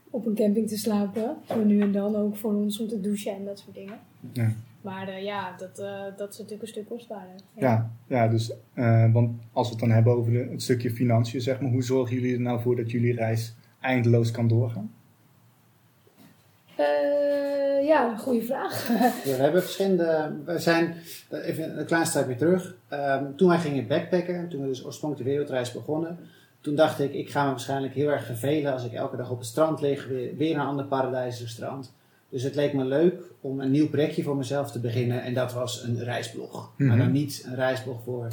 op een camping te slapen. Zo nu en dan ook voor ons om te douchen en dat soort dingen. Ja. Maar eh, ja, dat, eh, dat is natuurlijk een stuk kostbaarder. ja, ja dus, eh, want als we het dan hebben over de, het stukje financiën, zeg maar, hoe zorgen jullie er nou voor dat jullie reis eindeloos kan doorgaan? Eh, ja, goede vraag. Ja, we hebben verschillende. We zijn. Even een klein stapje terug. Ehm, toen wij gingen backpacken, toen we dus oorspronkelijk de wereldreis begonnen. Toen dacht ik, ik ga me waarschijnlijk heel erg vervelen als ik elke dag op het strand lig, weer, weer een ander paradijselijk strand. Dus het leek me leuk om een nieuw projectje voor mezelf te beginnen en dat was een reisblog. Maar Mhm. dan niet een reisblog voor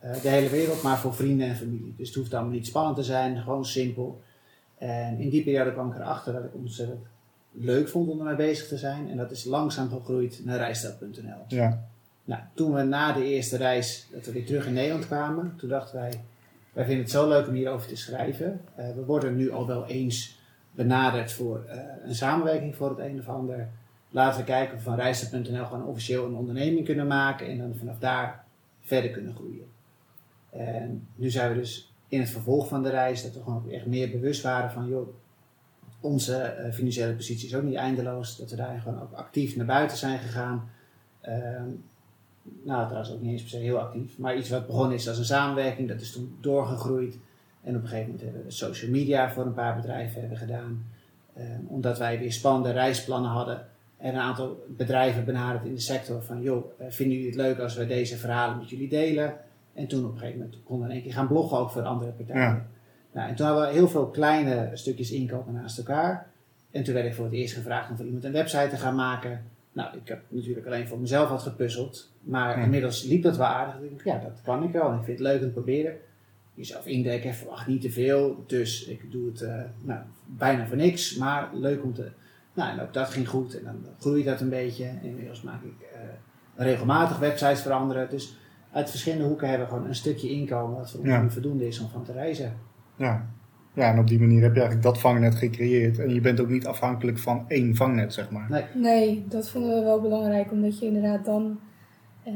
eh, de hele wereld, maar voor vrienden en familie. Dus het hoeft allemaal niet spannend te zijn, gewoon simpel. En in die periode kwam ik erachter dat ik ontzettend leuk vond om ermee bezig te zijn. En dat is langzaam gegroeid naar reisstad.nl. Ja, Nou, toen we na de eerste reis, dat we weer terug in Nederland kwamen, toen dachten wij, wij vinden het zo leuk om hierover te schrijven. Eh, we worden nu al wel eens benaderd voor eh, een samenwerking voor het een of ander. Laten we kijken of we van reisstad.nl gewoon officieel een onderneming kunnen maken en dan vanaf daar verder kunnen groeien. En nu zijn we dus in het vervolg van de reis, dat we gewoon echt meer bewust waren van, joh, onze eh, financiële positie is ook niet eindeloos. Dat we daar gewoon ook actief naar buiten zijn gegaan. Ehm, nou, trouwens ook niet eens per se heel actief. Maar iets wat begonnen is als een samenwerking, dat is toen doorgegroeid. En op een gegeven moment hebben we social media voor een paar bedrijven hebben gedaan. Ehm, omdat wij weer spannende reisplannen hadden. En een aantal bedrijven benaderd in de sector van, joh, eh, vinden jullie het leuk als we deze verhalen met jullie delen? En toen op een gegeven moment konden we in één keer gaan bloggen ook voor andere partijen. Nou, en toen hadden we heel veel kleine stukjes inkopen naast elkaar. En toen werd ik voor het eerst gevraagd om voor iemand een website te gaan maken. Nou, ik heb natuurlijk alleen voor mezelf wat gepuzzeld. Maar Ja. inmiddels liep dat wel aardig. Ik dacht, ja, dat kan ik wel. Ik vind het leuk om te proberen. jezelf indekken, verwacht niet te veel. Dus ik doe het eh, nou, bijna voor niks, maar leuk om te... Nou, en ook dat ging goed en dan groeit dat een beetje. Inmiddels maak ik eh, regelmatig websites veranderen. Dus uit verschillende hoeken hebben we gewoon een stukje inkomen wat voor Ja. voldoende is om van te reizen. Ja. ja, en op die manier heb je eigenlijk dat vangnet gecreëerd. En je bent ook niet afhankelijk van één vangnet, zeg maar. Nee. Nee, dat vonden we wel belangrijk, omdat je inderdaad dan, eh,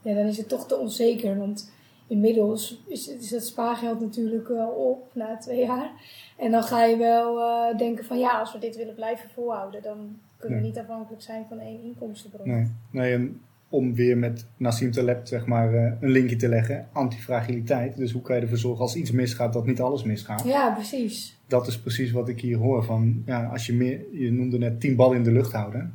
ja, dan is het toch te onzeker. Want inmiddels is, is het spaargeld natuurlijk wel op na twee jaar. En dan ga je wel eh, denken van ja, als we dit willen blijven volhouden, dan kunnen we niet afhankelijk zijn van één inkomstenbron. Nee, nee en om weer met Nassim Taleb zeg maar, eh, een linkje te leggen, antifragiliteit. Dus hoe kan je ervoor zorgen als iets misgaat, dat niet alles misgaat. Ja, precies. Dat is precies wat ik hier hoor. Van, ja, als je, meer, je noemde net tien ballen in de lucht houden.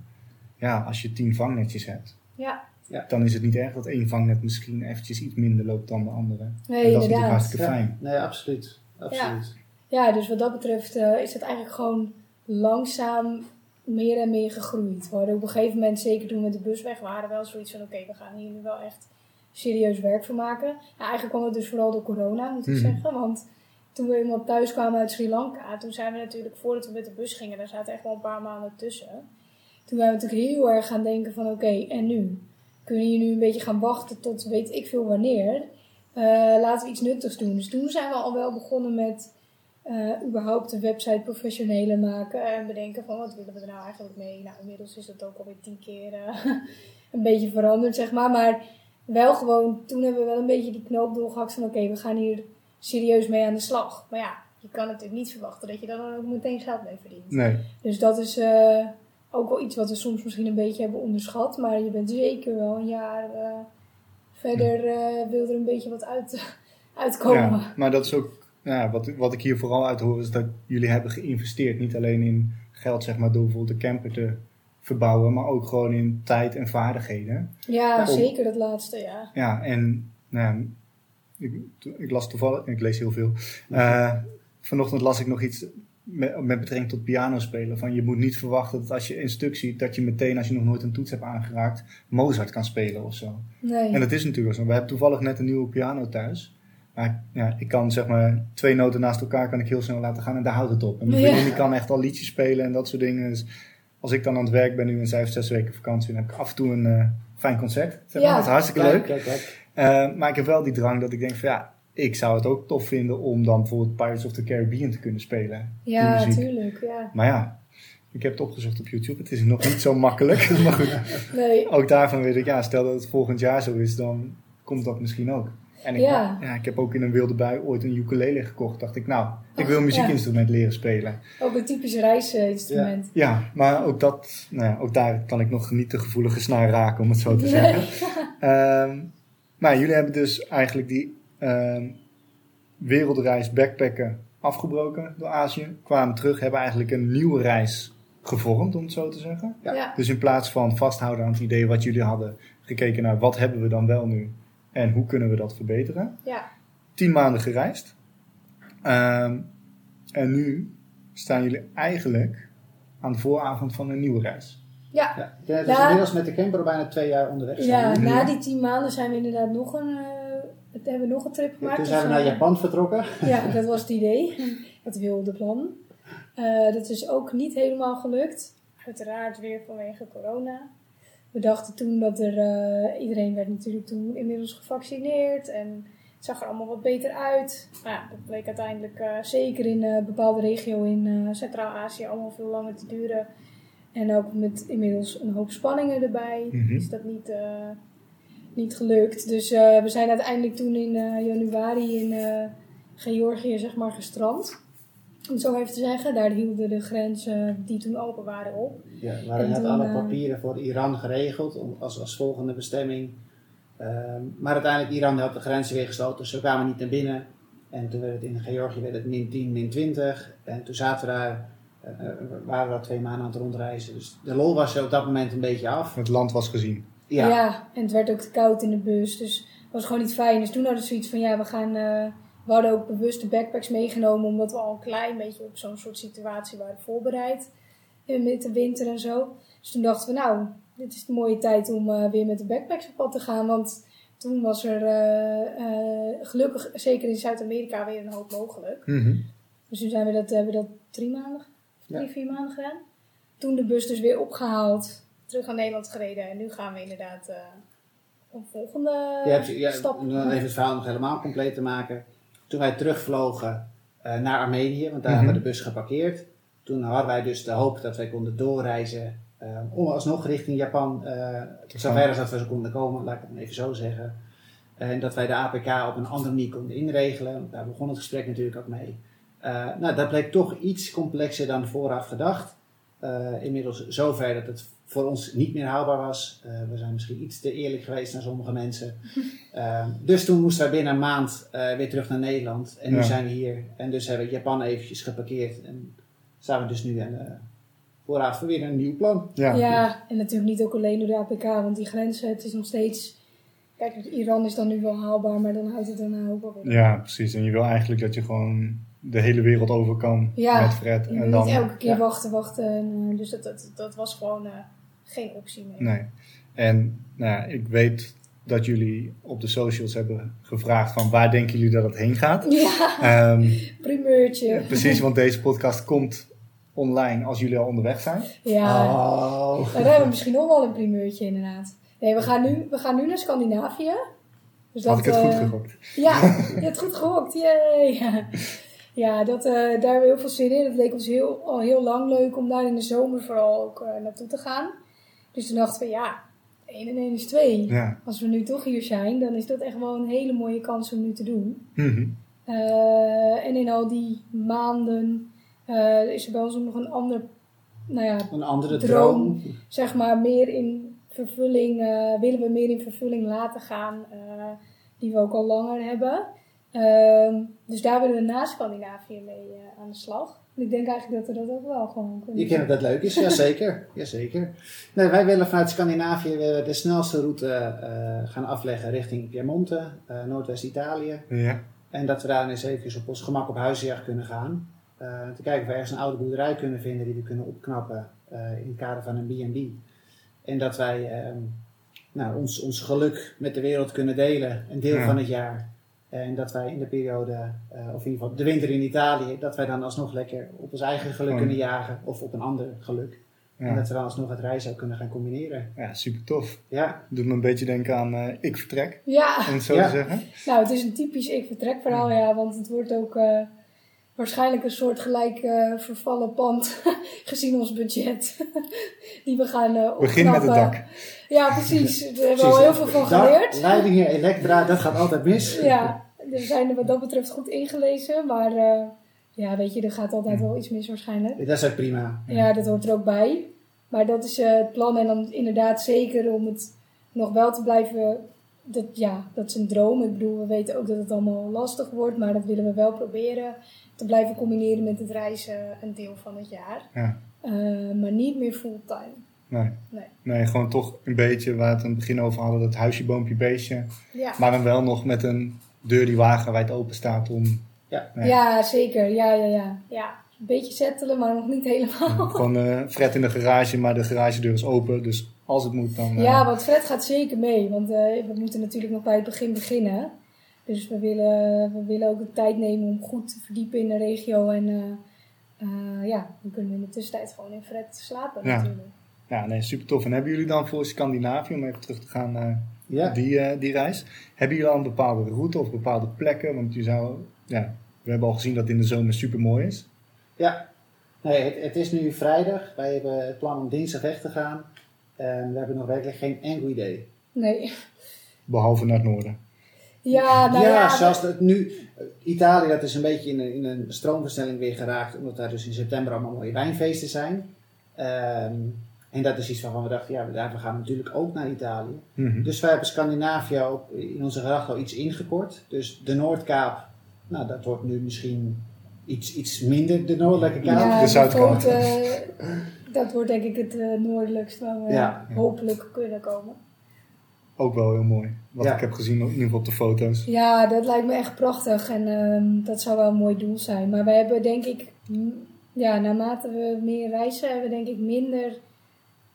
Ja, als je tien vangnetjes hebt, Ja, dan is het niet erg dat één vangnet misschien eventjes iets minder loopt dan de andere. nee, en dat is natuurlijk inderdaad. hartstikke fijn. Nee, absoluut. absoluut. Ja, dus wat dat betreft eh, is het eigenlijk gewoon langzaam meer en meer gegroeid. We hadden op een gegeven moment, zeker toen we met de bus weg waren, wel zoiets van: oké, we gaan hier nu wel echt serieus werk van maken. Nou, eigenlijk kwam het dus vooral door corona, moet ik Mhm. zeggen. Want toen we eenmaal thuis kwamen uit Sri Lanka, toen zijn we natuurlijk, voordat we met de bus gingen, daar zaten echt wel een paar maanden tussen. Toen zijn we natuurlijk heel erg gaan denken van oké, en nu? Kunnen we hier nu een beetje gaan wachten tot weet ik veel wanneer? Eh, laten we iets nuttigs doen. Dus toen zijn we al wel begonnen met eh, überhaupt een website professioneler maken en bedenken van wat willen we er nou eigenlijk mee. Nou, inmiddels is dat ook alweer tien keer eh, een beetje veranderd, zeg maar. Maar wel gewoon, toen hebben we wel een beetje die knoop doorgehakt van oké, we gaan hier serieus mee aan de slag. Maar ja, je kan natuurlijk niet verwachten dat je daar dan ook meteen geld mee verdient. Nee, Dus dat is eh, ook wel iets wat we soms misschien een beetje hebben onderschat. Maar je bent zeker wel een jaar verder, wil er een beetje wat uit, uitkomen. ja, maar dat is ook ja, wat, wat ik hier vooral uit hoor, is dat jullie hebben geïnvesteerd. Niet alleen in geld, zeg maar, door bijvoorbeeld de camper te verbouwen, maar ook gewoon in tijd en vaardigheden. Ja, Om- zeker dat laatste, ja. Ja, en nou, ik, ik las toevallig, ik lees heel veel. Eh, vanochtend las ik nog iets met, met betrekking tot piano spelen. Van je moet niet verwachten dat als je een stuk ziet, dat je meteen, als je nog nooit een toets hebt aangeraakt, Mozart kan spelen of zo. Nee. En dat is natuurlijk zo. We hebben toevallig net een nieuwe piano thuis. Maar ja, ik kan zeg maar twee noten naast elkaar kan ik heel snel laten gaan en daar houdt het op. En mijn vriendin die kan echt al liedjes spelen en dat soort dingen. Dus als ik dan aan het werk ben nu en zij heeft zes weken vakantie, dan heb ik af en toe een eh, fijn concert. Zeg maar. Ja. Dat is hartstikke leuk. Eh, maar ik heb wel die drang dat ik denk van ja, ik zou het ook tof vinden om dan bijvoorbeeld Pirates of the Caribbean te kunnen spelen. ja, die muziek. tuurlijk, ja. Maar ja, ik heb het opgezocht op YouTube. Het is nog niet zo makkelijk. maar goed, Nee, ook daarvan weet ik, ja, stel dat het volgend jaar zo is, dan komt dat misschien ook. En ik, Ja. ja. ik heb ook in een wilde bui ooit een ukulele gekocht. Dacht ik, nou, ik wil een ja. muziekinstrument leren spelen. ook een typisch reisinstrument. Ja, maar ook dat, nou ja, ook daar kan ik nog niet de gevoelige snaar raken, om het zo te zeggen. Ehm, maar jullie hebben dus eigenlijk die ehm, wereldreis backpacken afgebroken door Azië. Kwamen terug, hebben eigenlijk een nieuwe reis gevormd, om het zo te zeggen. Ja. Ja. Dus in plaats van vasthouden aan het idee wat jullie hadden, gekeken naar wat hebben we dan wel nu en hoe kunnen we dat verbeteren. Ja. Tien maanden gereisd. Ehm, en nu staan jullie eigenlijk aan de vooravond van een nieuwe reis. Ja. Ja. Dus Ja. inmiddels met de camper bijna twee jaar onderweg. zijn. Ja, na die tien maanden zijn we inderdaad nog een, eh, hebben we nog een trip gemaakt. Toen zijn we Dus, naar eh, Japan vertrokken. Ja, dat was het idee. Het wilde plan. Eh, dat is ook niet helemaal gelukt. Uiteraard weer vanwege corona. We dachten toen dat er... eh, iedereen werd natuurlijk toen inmiddels gevaccineerd. En het zag er allemaal wat beter uit. Maar ja, dat bleek uiteindelijk eh, zeker in een bepaalde regio in eh, Centraal-Azië allemaal veel langer te duren. En ook met inmiddels een hoop spanningen erbij. Mhm. Is dat niet, eh, niet gelukt. Dus eh, we zijn uiteindelijk toen in eh, januari in eh, Georgië zeg maar gestrand. Om het zo even te zeggen. Daar hielden de grenzen die toen open waren op. Ja, we hadden En net alle eh, papieren voor Iran geregeld om, als, als volgende bestemming. Ehm, maar uiteindelijk Iran had de grenzen weer gesloten, dus we kwamen niet naar binnen. En toen werd het in Georgië werd het min 10, min 20. En toen zaten we daar, eh, eh, waren we al twee maanden aan het rondreizen. Dus de lol was er op dat moment een beetje af. Het land was gezien. Ja, Ja. en het werd ook te koud in de bus. Dus dat was gewoon niet fijn. Dus toen hadden we zoiets van ja, we gaan... eh, we hadden ook bewust de backpacks meegenomen. Omdat we al een klein beetje op zo'n soort situatie waren voorbereid. eh, Met de winter en zo. Dus toen dachten we nou, dit is de mooie tijd om eh, weer met de backpacks op pad te gaan. Want toen was er eh, gelukkig, zeker in Zuid-Amerika, weer een hoop mogelijk. Mhm. Dus toen zijn we dat, hebben we dat drie maanden, Ja. drie, vier maanden gedaan. Toen de bus dus weer opgehaald, terug naar Nederland gereden. En nu gaan we inderdaad een volgende Je hebt, ja, stap. om dan even het verhaal nog helemaal compleet te maken. Toen wij terugvlogen eh, naar Armenië, want daar Mhm. hebben we de bus geparkeerd. Toen hadden wij dus de hoop dat wij konden doorreizen eh, om alsnog richting Japan, eh zo ver als dat we zo konden komen, laat ik het even zo zeggen. En dat wij de APK op een andere manier konden inregelen. Daar begon het gesprek natuurlijk ook mee. Nou, dat bleek toch iets complexer dan vooraf gedacht. Eh, inmiddels zover dat het voor ons niet meer haalbaar was. Eh, we zijn misschien iets te eerlijk geweest naar sommige mensen. Eh, dus toen moesten wij binnen een maand eh, weer terug naar Nederland. En nu Ja. zijn we hier. En dus hebben we Japan eventjes geparkeerd. En staan we dus nu aan de voorraad voor weer een nieuw plan. Ja. Ja, en natuurlijk niet ook alleen door de APK, want die grenzen, het is nog steeds... Kijk, Iran is dan nu wel haalbaar, maar dan houdt het daarna ook wel weer. Ja, precies. En je wil eigenlijk dat je gewoon de hele wereld over kan Ja, met Fred. En dan, niet elke keer ja. wachten, wachten. En, eh, dus dat, dat, dat was gewoon eh, geen optie meer. Nee. En nou ja, ik weet dat jullie op de socials hebben gevraagd van waar denken jullie dat het heen gaat. Ja, Ehm, primeurtje. precies, want deze podcast komt online als jullie al onderweg zijn. Ja, Oh. dan hebben we misschien nog wel een primeurtje inderdaad. Nee, we gaan nu, we gaan nu naar Scandinavië. Dus Had ik het goed eh, gegokt. Ja, je hebt goed gehokt. Yay! Ja, dat, eh, daar hebben we heel veel zin in. Het leek ons heel, al heel lang leuk om daar in de zomer vooral ook eh, naartoe te gaan. Dus toen dachten we, ja, 1 en 1 is 2. Ja. Als we nu toch hier zijn, dan is dat echt wel een hele mooie kans om nu te doen. Mhm. Eh, en in al die maanden eh, is er bij ons ook nog een ander, nou ja, Een andere Droom. droom. zeg maar meer in vervulling, eh, willen we meer in vervulling laten gaan, eh, die we ook al langer hebben. Ehm, dus daar willen we na Scandinavië mee eh, aan de slag. Ik denk eigenlijk dat we dat ook wel gewoon kunnen Je kent dat dat leuk is, jazeker. jazeker. Nee, wij willen vanuit Scandinavië de snelste route eh, gaan afleggen richting Piemonte, eh, Noordwest-Italië. Ja. En dat we daar eens even op ons gemak op huisjacht kunnen gaan. Eh, te kijken of we ergens een oude boerderij kunnen vinden die we kunnen opknappen eh, in het kader van een B&B. En dat wij ehm, nou, ons, ons geluk met de wereld kunnen delen, een deel Ja. van het jaar. En dat wij in de periode, eh, of in ieder geval de winter in Italië, dat wij dan alsnog lekker op ons eigen geluk Gewoon- kunnen jagen of op een ander geluk. En dat we dan alsnog het reizen ook kunnen gaan combineren. ja, super tof. Ja, Doet me een beetje denken aan eh, Ik Vertrek, Ja, om het zo Ja. te zeggen. nou het is een typisch ik vertrek verhaal ja, want het wordt ook eh, waarschijnlijk een soort gelijk eh, vervallen pand gezien ons budget. die we gaan eh Begin met het dak. Ja, precies. Daar hebben we al heel veel van geleerd. Leidingen, elektra, dat gaat altijd mis. Ja, we zijn er wat dat betreft goed ingelezen. Maar eh, ja, weet je, er gaat altijd wel iets mis waarschijnlijk. Dat is ook prima. Ja, dat hoort er ook bij. Maar dat is eh, het plan. En dan inderdaad zeker om het nog wel te blijven... Dat, ja, dat is een droom. Ik bedoel, we weten ook dat het allemaal lastig wordt. Maar dat willen we wel proberen te blijven combineren met het reizen een deel van het jaar. Ja. Eh, maar niet meer fulltime. Nee. Nee. nee, gewoon toch een beetje waar we het aan het begin over hadden, dat huisje, boompje, beestje. Ja. Maar dan wel nog met een deur die wagenwijd open staat om Ja. Ja. Ja, zeker. Ja, ja, ja. ja. Een beetje settelen, maar nog niet helemaal. gewoon eh Fred in de garage, maar de garagedeur is open. Dus als het moet, dan... eh, Ja, want Fred gaat zeker mee. Want eh, we moeten natuurlijk nog bij het begin beginnen. Dus we willen, we willen ook de tijd nemen om goed te verdiepen in de regio. En eh, eh, ja, dan kunnen we in de tussentijd gewoon in Fred slapen Ja. natuurlijk. Ja, nee, super tof. En hebben jullie dan voor Scandinavië, om even terug te gaan naar Ja. die, eh, die reis, hebben jullie al een bepaalde route of bepaalde plekken? Want je zou, ja, we hebben al gezien dat het in de zomer super mooi is. Ja, nee, het, het is nu vrijdag. Wij hebben het plan om dinsdag weg te gaan. En we hebben nog werkelijk geen enkel idee. Nee. Behalve naar het noorden. Ja, nou ja. zoals het nu. Italië, dat is een beetje in een, in een stroomversnelling weer geraakt. Omdat daar dus in september allemaal mooie wijnfeesten zijn. Ehm, en dat is iets waarvan we dachten, ja, we gaan natuurlijk ook naar Italië. Mhm. Dus wij hebben Scandinavië ook in onze gedachten al iets ingekort. Dus de Noordkaap, nou dat wordt nu misschien iets, iets minder de Noordelijke Kaap. ja, de Zuidkant. Voort, eh, dat wordt denk ik het eh, noordelijkst waar we Ja. hopelijk kunnen komen. Ook wel heel mooi. Wat Ja. ik heb gezien, in ieder geval op de foto's. Ja, dat lijkt me echt prachtig en ehm, dat zou wel een mooi doel zijn. Maar we hebben denk ik, ja, naarmate we meer reizen, hebben we denk ik minder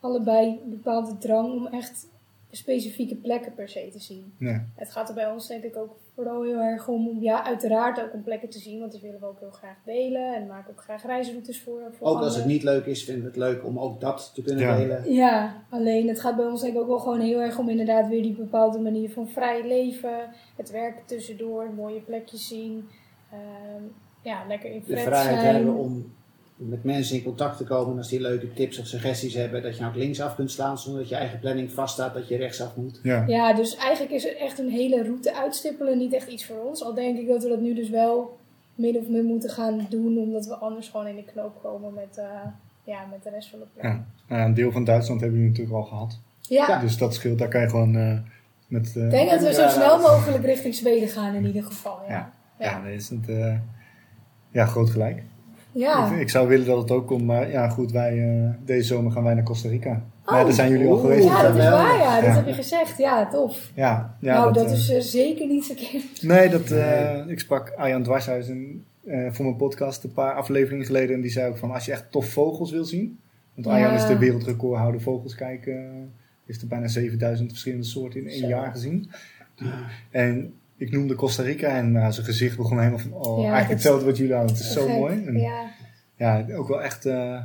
allebei een bepaalde drang om echt specifieke plekken per se te zien. Ja. Het gaat er bij ons denk ik ook vooral heel erg om, om ja, uiteraard ook om plekken te zien, want die willen we ook heel graag delen en maken ook graag reisroutes voor. voor Ook als het niet leuk is, vinden we het leuk om ook dat te kunnen Ja. delen. Ja, alleen het gaat bij ons denk ik ook wel gewoon heel erg om inderdaad weer die bepaalde manier van vrij leven, het werken tussendoor, mooie plekjes zien, ehm, ja, lekker in De vrijheid zijn. hebben om met mensen in contact te komen. En als die leuke tips of suggesties hebben, dat je nou ook linksaf kunt slaan zonder dat je eigen planning vaststaat dat je rechtsaf moet. Ja. Ja, dus eigenlijk is het echt een hele route uitstippelen niet echt iets voor ons. Al denk ik dat we dat nu dus wel min of meer moeten gaan doen, omdat we anders gewoon in de knoop komen met, eh, ja, met de rest van de plan. Ja. Nou, een deel van Duitsland hebben jullie natuurlijk al gehad. Ja, Dus dat scheelt, daar kan je gewoon eh, met... eh, ik denk dat we zo Ja, snel mogelijk richting Zweden gaan in ieder geval. Ja, Ja. ja. ja, dan is het eh, ja, groot gelijk. Ja. Ik, ik zou willen dat het ook komt, maar ja goed, wij, eh, deze zomer gaan wij naar Costa Rica. Oh. Maar daar zijn jullie al geweest. Ja, dat is waar, ja. Dat Ja. heb je gezegd. Ja, tof. Ja, ja nou, dat, eh, is eh, zeker niet verkeerd. Nee, dat, eh, ik sprak Arjan eh, voor mijn podcast een paar afleveringen geleden. En die zei ook van, als je echt tof vogels wil zien. Want Ja. Arjan is de wereldrecordhouder vogels kijken. Heeft er bijna 7000 verschillende soorten in één Zo. jaar gezien. En ik noemde Costa Rica en nou, zijn gezicht begon helemaal van, oh, Ja, eigenlijk hetzelfde wat jullie hadden. Het is zo Gek. mooi. En, Ja. ja, ook wel echt, eh,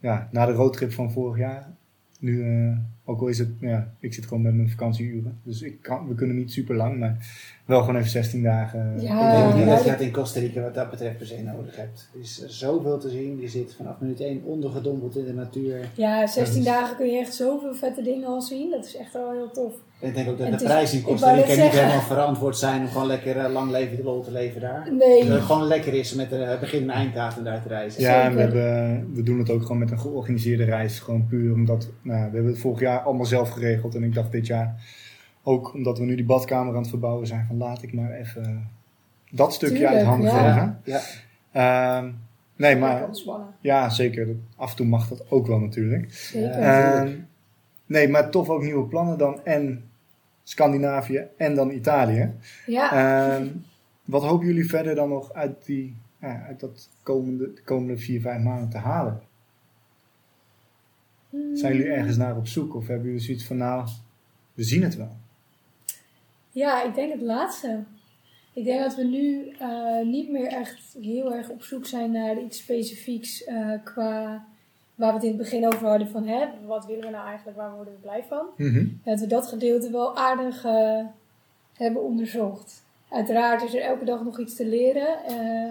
ja, na de roadtrip van vorig jaar. Nu, eh, ook al is het, ja, ik zit gewoon met mijn vakantieuren. Dus ik kan, we kunnen niet super lang, maar wel gewoon even 16 dagen. Ja. ik denk dat je dat- in Costa Rica wat dat betreft per se nodig hebt. Er is zoveel te zien. Je zit vanaf minuut 1 ondergedompeld in de natuur. ja, 16 Ja, dus- dagen kun je echt zoveel vette dingen al zien. Dat is echt wel heel tof. En ik denk ook dat de is- prijzen net Rica niet helemaal verantwoord zijn om gewoon lekker eh, lang leven lol te leven daar. Nee. Dat het gewoon lekker is met de begin- en einddatum daar te reizen. Ja, en we, hebben, we doen het ook gewoon met een georganiseerde reis. Gewoon puur omdat, nou, we hebben het vorig jaar allemaal zelf geregeld. En ik dacht dit jaar, ook omdat we nu die badkamer aan het verbouwen zijn, van laat ik maar even dat stukje Tuurlijk, uit handen ja. geven. Ja. Ehm, nee, maar ja, zeker. Af en toe mag dat ook wel natuurlijk. Zeker. Ehm, nee, maar toch ook nieuwe plannen dan. En Scandinavië en dan Italië. ja. Ehm, wat hopen jullie verder dan nog uit, die, ja, uit dat komende, de komende vier, vijf maanden te halen? Zijn jullie ergens naar op zoek? Of hebben jullie zoiets van, nou, we zien het wel? Ja, ik denk het laatste. Ik denk dat we nu eh, niet meer echt heel erg op zoek zijn naar iets specifieks eh, qua waar we het in het begin over hadden van hè, wat willen we nou eigenlijk, waar worden we blij van. Dat we dat gedeelte wel aardig eh, hebben onderzocht. Uiteraard is er elke dag nog iets te leren. eh,